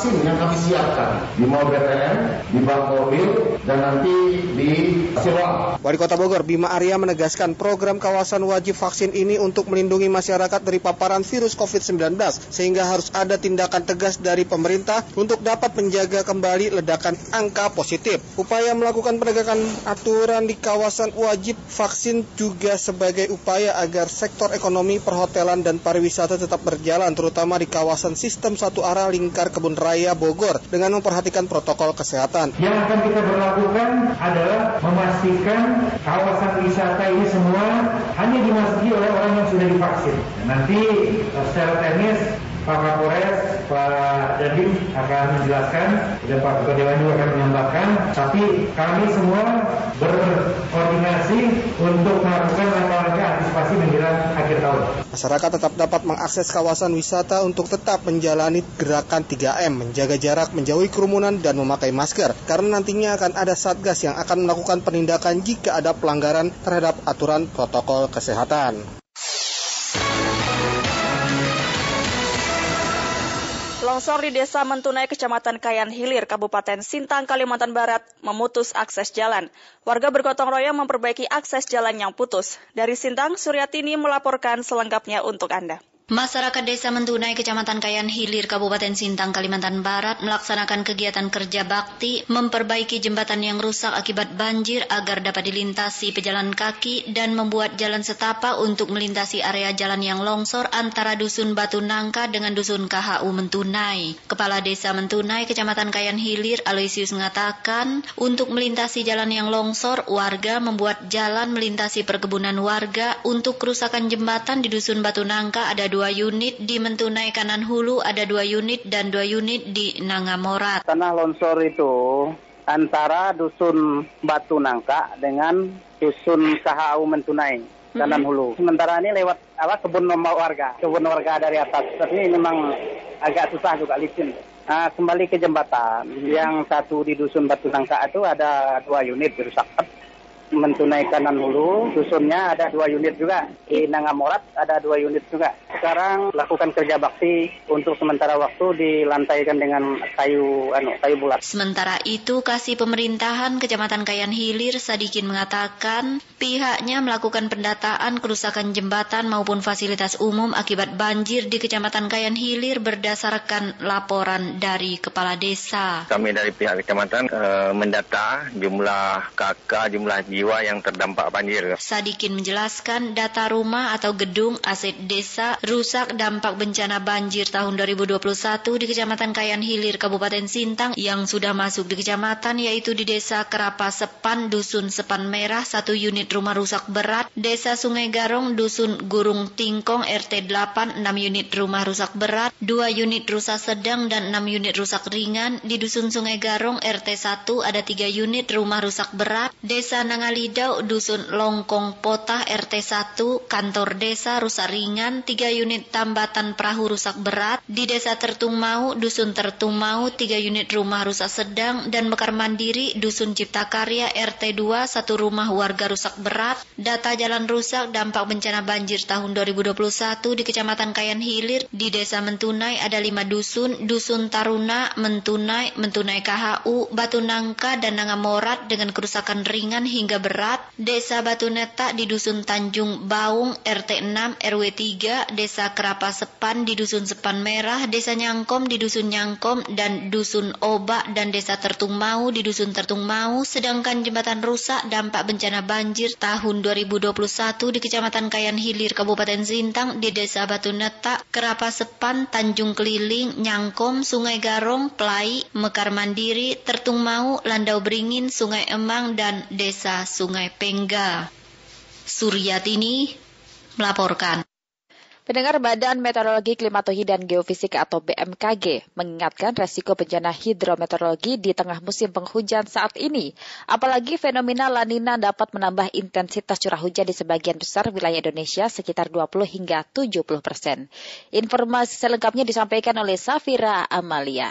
vaksin yang kami siapkan di Mall BTN, di Bangkorwil, dan nanti di Siloam. Wali Kota Bogor Bima Arya menegaskan program kawasan wajib vaksin ini untuk melindungi masyarakat dari paparan virus COVID-19 sehingga harus ada tindakan tegas dari pemerintah untuk dapat menjaga kembali ledakan angka positif. Upaya melakukan penegakan aturan di kawasan wajib vaksin juga sebagai upaya agar sektor ekonomi perhotelan dan pariwisata tetap berjalan terutama di kawasan sistem satu arah lingkar kebun raya Bogor dengan memperhatikan protokol kesehatan. Yang akan kita berlakukan adalah memastikan kawasan wisata ini semua hanya dimasuki oleh orang yang sudah divaksin. Nanti secara teknis Pak Kapolres, Pak Dandim akan menjelaskan dan Pak Ketua Dewan juga akan menambahkan. Tapi kami semua berkoordinasi untuk melakukan langkah-langkah antisipasi menjelang akhir tahun. Masyarakat tetap dapat mengakses kawasan wisata untuk tetap menjalani gerakan 3M, menjaga jarak, menjauhi kerumunan, dan memakai masker. Karena nantinya akan ada satgas yang akan melakukan penindakan jika ada pelanggaran terhadap aturan protokol kesehatan. Longsor di Desa Mentunai, Kecamatan Kayan Hilir, Kabupaten Sintang, Kalimantan Barat, memutus akses jalan. Warga bergotong royong memperbaiki akses jalan yang putus. Dari Sintang, Suryatini melaporkan selengkapnya untuk Anda. Masyarakat Desa Mentunai, Kecamatan Kayan Hilir, Kabupaten Sintang, Kalimantan Barat melaksanakan kegiatan kerja bakti memperbaiki jembatan yang rusak akibat banjir agar dapat dilintasi pejalan kaki dan membuat jalan setapak untuk melintasi area jalan yang longsor antara Dusun Batu Nangka dengan Dusun KHU Mentunai. Kepala Desa Mentunai, Kecamatan Kayan Hilir, Aloysius mengatakan, untuk melintasi jalan yang longsor, warga membuat jalan melintasi perkebunan warga. Untuk kerusakan jembatan di Dusun Batu Nangka ada dua dua unit di Mentunai kanan hulu, ada dua unit dan dua unit di Nangamorat. Tanah longsor itu antara dusun Batu Nangka dengan dusun Sahau Mentunai kanan hulu. Sementara ini lewat apa kebun nomor warga, kebun warga dari atas. Tapi ini memang agak susah juga licin. Nah, kembali ke jembatan, yang satu di dusun Batu Nangka itu ada dua unit rusak mentunai kanan hulu, dusunnya ada dua unit juga. Di Nangamorat ada dua unit juga. Sekarang lakukan kerja bakti untuk sementara waktu dilantaikan dengan kayu anu, kayu bulat. Sementara itu, Kasih Pemerintahan Kecamatan Kayan Hilir Sadikin mengatakan pihaknya melakukan pendataan kerusakan jembatan maupun fasilitas umum akibat banjir di Kecamatan Kayan Hilir berdasarkan laporan dari Kepala Desa. Kami dari pihak kecamatan e, mendata jumlah kakak, jumlah jiwa yang terdampak banjir. Sadikin menjelaskan data rumah atau gedung aset desa rusak dampak bencana banjir tahun 2021 di Kecamatan Kayan Hilir, Kabupaten Sintang yang sudah masuk di kecamatan yaitu di Desa Kerapa Sepan, Dusun Sepan Merah, satu unit rumah rusak berat, Desa Sungai Garong, Dusun Gurung Tingkong, RT 8, 6 unit rumah rusak berat, 2 unit rusak sedang dan 6 unit rusak ringan, di Dusun Sungai Garong, RT 1 ada 3 unit rumah rusak berat, Desa Nangal Kalidau, Dusun Longkong Pota, RT 1, Kantor Desa rusak ringan, 3 unit tambatan perahu rusak berat, di Desa Tertung Mau, Dusun Tertung Mau, 3 unit rumah rusak sedang, dan Mekar Mandiri, Dusun Cipta Karya, RT 2, satu rumah warga rusak berat, data jalan rusak dampak bencana banjir tahun 2021 di Kecamatan Kayan Hilir, di Desa Mentunai ada 5 dusun, Dusun Taruna, Mentunai, Mentunai KHU, Batu Nangka, dan Nangamorat dengan kerusakan ringan hingga berat, Desa Batu Neta di Dusun Tanjung Baung, RT 6, RW 3, Desa Kerapa Sepan di Dusun Sepan Merah, Desa Nyangkom di Dusun Nyangkom, dan Dusun Oba dan Desa Tertung Mau di Dusun Tertung Mau, sedangkan jembatan rusak dampak bencana banjir tahun 2021 di Kecamatan Kayan Hilir, Kabupaten Sintang, di Desa Batu Neta, Kerapa Sepan, Tanjung Keliling, Nyangkom, Sungai Garong, Pelai, Mekar Mandiri, Tertung Mau, Landau Beringin, Sungai Emang, dan Desa Sungai Pengga. Suryatini melaporkan. Pendengar Badan Meteorologi, Klimatologi, dan Geofisika atau BMKG mengingatkan resiko bencana hidrometeorologi di tengah musim penghujan saat ini. Apalagi fenomena lanina dapat menambah intensitas curah hujan di sebagian besar wilayah Indonesia sekitar 20 hingga 70 persen. Informasi selengkapnya disampaikan oleh Safira Amalia.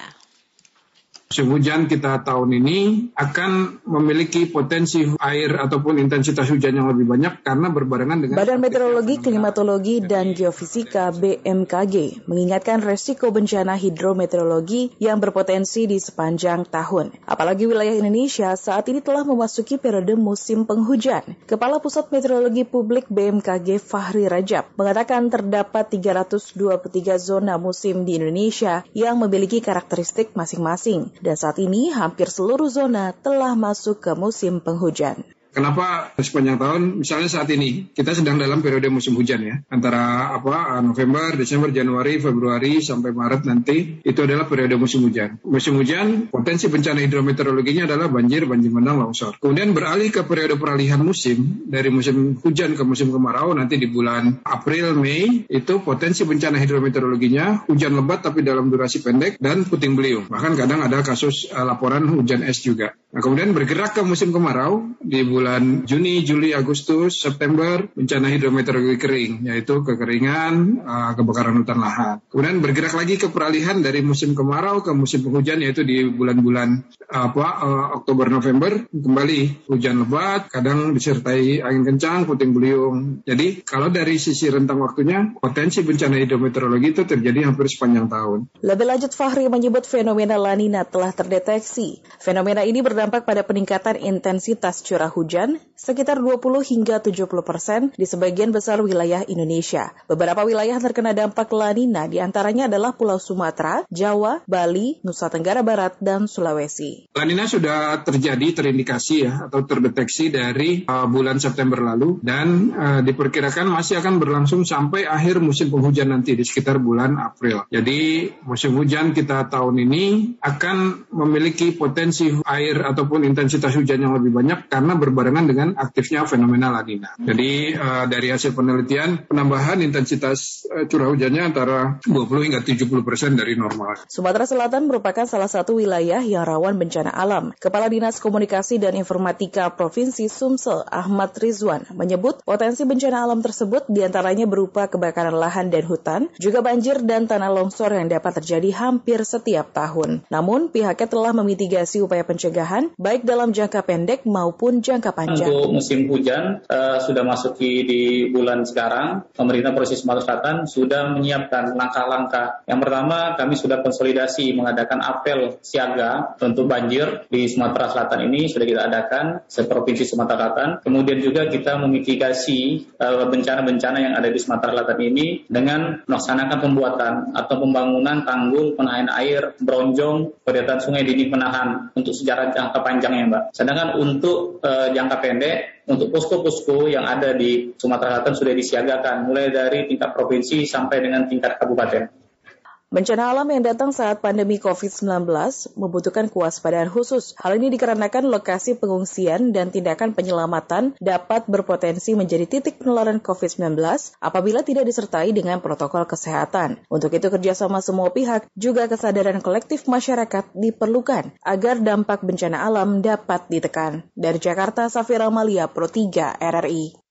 Hujan kita tahun ini akan memiliki potensi air ataupun intensitas hujan yang lebih banyak karena berbarengan dengan Badan Meteorologi, Klimatologi, dan Geofisika BMKG mengingatkan resiko bencana hidrometeorologi yang berpotensi di sepanjang tahun. Apalagi wilayah Indonesia saat ini telah memasuki periode musim penghujan. Kepala Pusat Meteorologi Publik BMKG Fahri Rajab mengatakan terdapat 323 zona musim di Indonesia yang memiliki karakteristik masing-masing dan saat ini hampir seluruh zona telah masuk ke musim penghujan. Kenapa sepanjang tahun? Misalnya saat ini kita sedang dalam periode musim hujan ya, antara apa November, Desember, Januari, Februari sampai Maret nanti itu adalah periode musim hujan. Musim hujan potensi bencana hidrometeorologinya adalah banjir, banjir bandang, longsor. Kemudian beralih ke periode peralihan musim dari musim hujan ke musim kemarau nanti di bulan April, Mei itu potensi bencana hidrometeorologinya hujan lebat tapi dalam durasi pendek dan puting beliung. Bahkan kadang ada kasus uh, laporan hujan es juga. Nah, kemudian bergerak ke musim kemarau di bulan Juni, Juli, Agustus, September bencana hidrometeorologi kering, yaitu kekeringan, uh, kebakaran hutan lahan. Kemudian bergerak lagi ke peralihan dari musim kemarau ke musim penghujan, yaitu di bulan-bulan apa uh, Oktober, November kembali hujan lebat, kadang disertai angin kencang, puting beliung. Jadi kalau dari sisi rentang waktunya, potensi bencana hidrometeorologi itu terjadi hampir sepanjang tahun. Lebih lanjut, Fahri menyebut fenomena lanina telah terdeteksi. Fenomena ini berdampak pada peningkatan intensitas curah hujan sekitar 20 hingga 70 persen di sebagian besar wilayah Indonesia. Beberapa wilayah terkena dampak lanina di antaranya adalah Pulau Sumatera, Jawa, Bali, Nusa Tenggara Barat, dan Sulawesi. Lanina sudah terjadi terindikasi ya atau terdeteksi dari uh, bulan September lalu dan uh, diperkirakan masih akan berlangsung sampai akhir musim penghujan nanti di sekitar bulan April. Jadi musim hujan kita tahun ini akan memiliki potensi air ataupun intensitas hujan yang lebih banyak karena berbarengan dengan aktifnya fenomena lanina. Jadi uh, dari hasil penelitian penambahan intensitas uh, curah hujannya antara 20 hingga 70 persen dari normal. Sumatera Selatan merupakan salah satu wilayah yang rawan bencana alam. Kepala Dinas Komunikasi dan Informatika Provinsi Sumsel Ahmad Rizwan menyebut potensi bencana alam tersebut di antaranya berupa kebakaran lahan dan hutan, juga banjir dan tanah longsor yang dapat terjadi hampir setiap tahun. Namun pihaknya telah memitigasi upaya pencegahan baik dalam jangka pendek maupun jangka panjang. Untuk musim hujan uh, sudah masuk di bulan sekarang, pemerintah Provinsi Sumatera Selatan sudah menyiapkan langkah-langkah. Yang pertama, kami sudah konsolidasi mengadakan apel siaga untuk banjir di Sumatera Selatan ini sudah kita adakan seprovinsi Sumatera Selatan. Kemudian juga kita memitigasi bencana-bencana uh, yang ada di Sumatera Selatan ini dengan melaksanakan pembuatan atau pembangunan tanggul penahan air bronjong kegiatan sungai dini penahan untuk sejarah jangka panjangnya, Mbak. Sedangkan untuk uh, jangka pendek untuk posko-posko yang ada di Sumatera Selatan sudah disiagakan mulai dari tingkat provinsi sampai dengan tingkat kabupaten. Bencana alam yang datang saat pandemi COVID-19 membutuhkan kewaspadaan khusus. Hal ini dikarenakan lokasi pengungsian dan tindakan penyelamatan dapat berpotensi menjadi titik penularan COVID-19 apabila tidak disertai dengan protokol kesehatan. Untuk itu kerjasama semua pihak juga kesadaran kolektif masyarakat diperlukan agar dampak bencana alam dapat ditekan. Dari Jakarta, Safira Malia, Pro 3, RRI.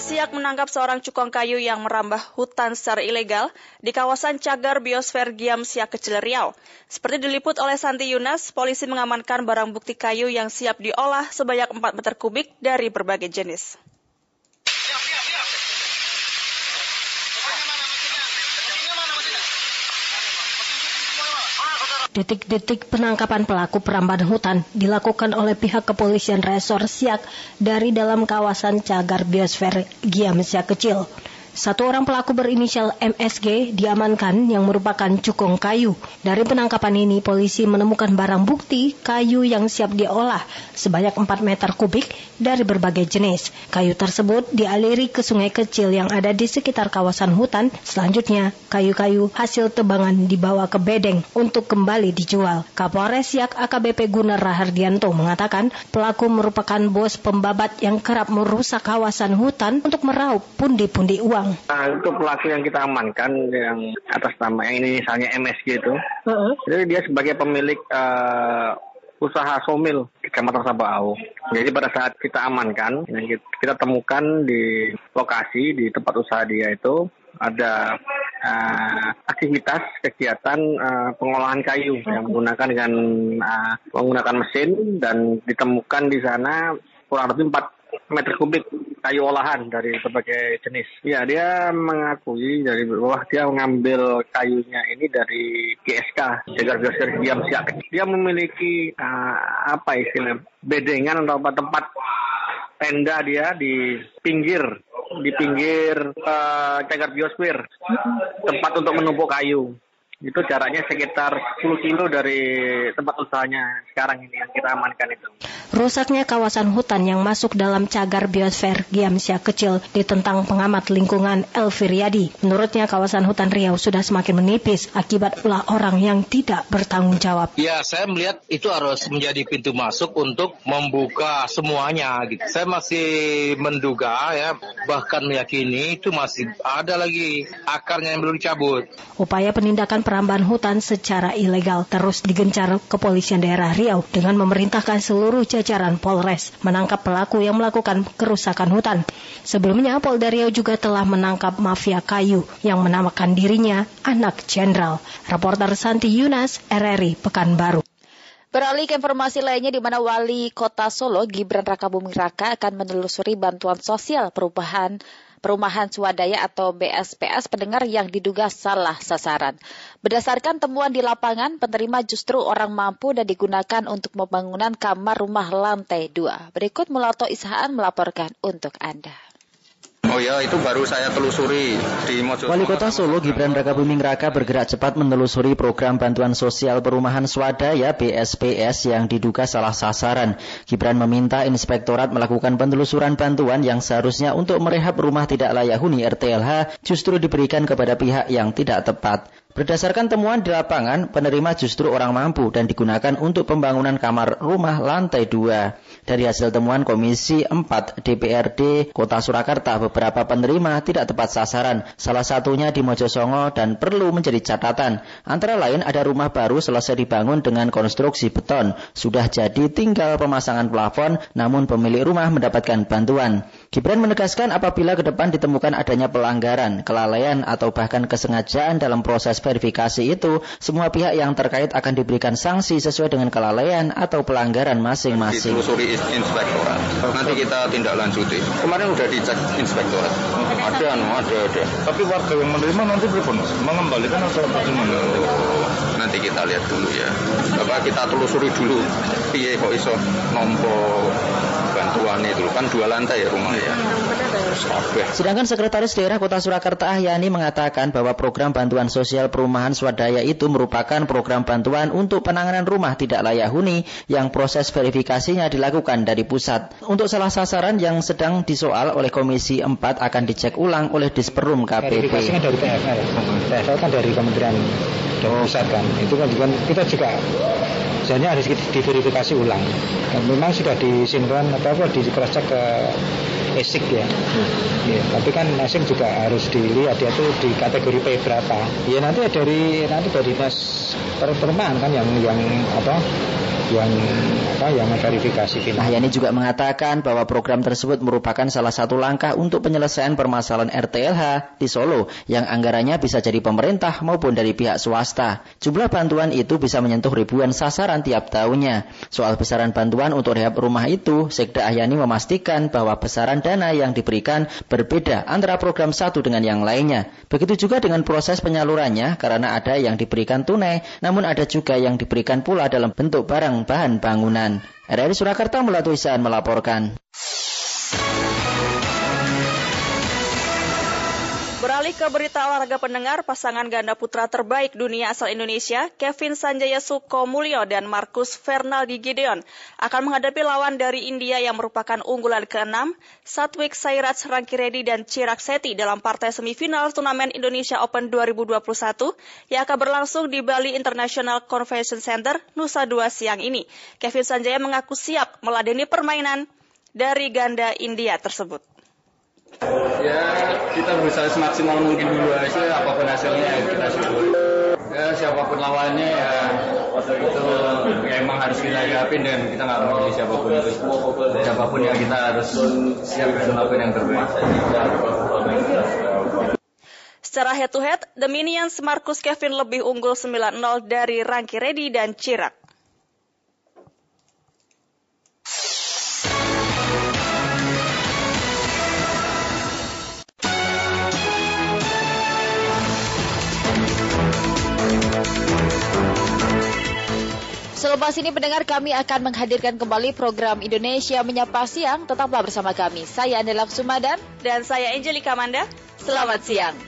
Siak menangkap seorang cukong kayu yang merambah hutan secara ilegal di kawasan Cagar Biosfer Giam Siak Kecil Riau. Seperti diliput oleh Santi Yunas, polisi mengamankan barang bukti kayu yang siap diolah sebanyak 4 meter kubik dari berbagai jenis. Detik-detik penangkapan pelaku perambahan hutan dilakukan oleh pihak kepolisian Resor Siak dari dalam kawasan cagar biosfer Giam Siak Kecil. Satu orang pelaku berinisial MSG diamankan yang merupakan cukong kayu. Dari penangkapan ini, polisi menemukan barang bukti kayu yang siap diolah sebanyak 4 meter kubik dari berbagai jenis. Kayu tersebut dialiri ke sungai kecil yang ada di sekitar kawasan hutan. Selanjutnya, kayu-kayu hasil tebangan dibawa ke bedeng untuk kembali dijual. Kapolres Yak AKBP Gunar Rahardianto mengatakan pelaku merupakan bos pembabat yang kerap merusak kawasan hutan untuk meraup pundi-pundi uang. Nah, itu pelaku yang kita amankan yang atas nama yang ini misalnya MSG itu. Uh-huh. Jadi dia sebagai pemilik uh, usaha somil Kecamatan Sabaau. Jadi pada saat kita amankan, kita temukan di lokasi di tempat usaha dia itu ada uh, aktivitas kegiatan uh, pengolahan kayu yang menggunakan dengan uh, menggunakan mesin dan ditemukan di sana kurang lebih 4 meter kubik kayu olahan dari berbagai jenis. Ya, dia mengakui dari bawah dia mengambil kayunya ini dari GSK, Jagar Biosfer Diam Siak. Dia memiliki uh, apa istilah bedengan atau tempat tenda dia di pinggir di pinggir uh, cagar biosfer tempat untuk menumpuk kayu itu jaraknya sekitar 10 kilo dari tempat usahanya sekarang ini yang kita amankan itu. Rusaknya kawasan hutan yang masuk dalam cagar biosfer Giamsia kecil ditentang pengamat lingkungan Elviriadi. Menurutnya kawasan hutan Riau sudah semakin menipis akibat ulah orang yang tidak bertanggung jawab. Ya, saya melihat itu harus menjadi pintu masuk untuk membuka semuanya. Gitu. Saya masih menduga ya, bahkan meyakini itu masih ada lagi akarnya yang belum dicabut. Upaya penindakan perambahan hutan secara ilegal terus digencar kepolisian daerah Riau dengan memerintahkan seluruh jajaran Polres menangkap pelaku yang melakukan kerusakan hutan. Sebelumnya Polda Riau juga telah menangkap mafia kayu yang menamakan dirinya anak jenderal. Reporter Santi Yunas, RRI Pekanbaru. Beralih ke informasi lainnya di mana Wali Kota Solo Gibran Rakabuming Raka akan menelusuri bantuan sosial perubahan Perumahan Swadaya atau BSPS pendengar yang diduga salah sasaran. Berdasarkan temuan di lapangan, penerima justru orang mampu dan digunakan untuk pembangunan kamar rumah lantai 2. Berikut Mulato Ishaan melaporkan untuk Anda. Oh ya, itu baru saya telusuri di Mojo. Wali Kota Solo Gibran Raka Buming Raka bergerak cepat menelusuri program bantuan sosial perumahan swadaya BSPS yang diduga salah sasaran. Gibran meminta inspektorat melakukan penelusuran bantuan yang seharusnya untuk merehab rumah tidak layak huni RTLH justru diberikan kepada pihak yang tidak tepat. Berdasarkan temuan di lapangan, penerima justru orang mampu dan digunakan untuk pembangunan kamar rumah lantai 2. Dari hasil temuan Komisi 4 DPRD Kota Surakarta, beberapa penerima tidak tepat sasaran, salah satunya di Mojosongo dan perlu menjadi catatan. Antara lain ada rumah baru selesai dibangun dengan konstruksi beton, sudah jadi tinggal pemasangan plafon, namun pemilik rumah mendapatkan bantuan. Gibran menegaskan apabila ke depan ditemukan adanya pelanggaran, kelalaian atau bahkan kesengajaan dalam proses verifikasi itu, semua pihak yang terkait akan diberikan sanksi sesuai dengan kelalaian atau pelanggaran masing-masing. Ditelusuri inspektorat. Nanti kita tindak lanjuti. Kemarin udah dicek inspektorat. Ada, ada, ada. Tapi warga yang menerima nanti berapa? Mengembalikan atau bagaimana? Nanti kita lihat dulu ya. Bapak kita telusuri dulu. Piye kok iso nompo bantuan itu kan dua lantai ya rumah ya. Sedangkan Sekretaris Daerah Kota Surakarta Ahyani mengatakan bahwa program bantuan sosial perumahan swadaya itu merupakan program bantuan untuk penanganan rumah tidak layak huni yang proses verifikasinya dilakukan dari pusat. Untuk salah sasaran yang sedang disoal oleh Komisi 4 akan dicek ulang oleh Disperum KPP. Verifikasinya dari TFL, TFL kan dari Kementerian dan Pusat kan. Itu kan juga kita juga misalnya harus diverifikasi ulang. Dan memang sudah disinkron atau apa di cross check ke ESIC ya. Hmm. ya. Tapi kan ESIC juga harus dilihat dia tuh di kategori P berapa. Ya nanti dari nanti dari dinas perumahan kan yang yang apa yang apa yang memverifikasi final. Mahyani juga mengatakan bahwa program tersebut merupakan salah satu langkah untuk penyelesaian permasalahan RTLH di Solo yang anggarannya bisa jadi pemerintah maupun dari pihak swasta. Jumlah bantuan itu bisa menyentuh ribuan sasaran tiap tahunnya. Soal besaran bantuan untuk rehab rumah itu, Sekda Ahyani memastikan bahwa besaran dana yang diberikan berbeda antara program satu dengan yang lainnya. Begitu juga dengan proses penyalurannya karena ada yang diberikan tunai, namun ada juga yang diberikan pula dalam bentuk barang bahan bangunan. RRI Surakarta melalui melaporkan. Ke berita olahraga pendengar, pasangan ganda putra terbaik dunia asal Indonesia, Kevin Sanjaya Sukomulyo dan Marcus Fernaldi Gideon, akan menghadapi lawan dari India yang merupakan unggulan ke-6, Satwik Sairaj Rankiredi dan Chirag Seti dalam partai semifinal turnamen Indonesia Open 2021 yang akan berlangsung di Bali International Convention Center Nusa Dua siang ini. Kevin Sanjaya mengaku siap meladeni permainan dari ganda India tersebut ya kita berusaha semaksimal mungkin dulu aja apa pun hasilnya ya kita syukur ya siapa pun lawannya ya itu ya emang harus kita hadapin dan kita nggak mau siapa pun itu. Siapa pun ya kita harus siap melakukan yang terbaik. Secara head to head, The Minions Marcus Kevin lebih unggul 9-0 dari Rangki Reddy dan Cirak. Selepas ini pendengar kami akan menghadirkan kembali program Indonesia Menyapa Siang. Tetaplah bersama kami. Saya Andela Sumadan dan saya Angelika Manda. Selamat siang.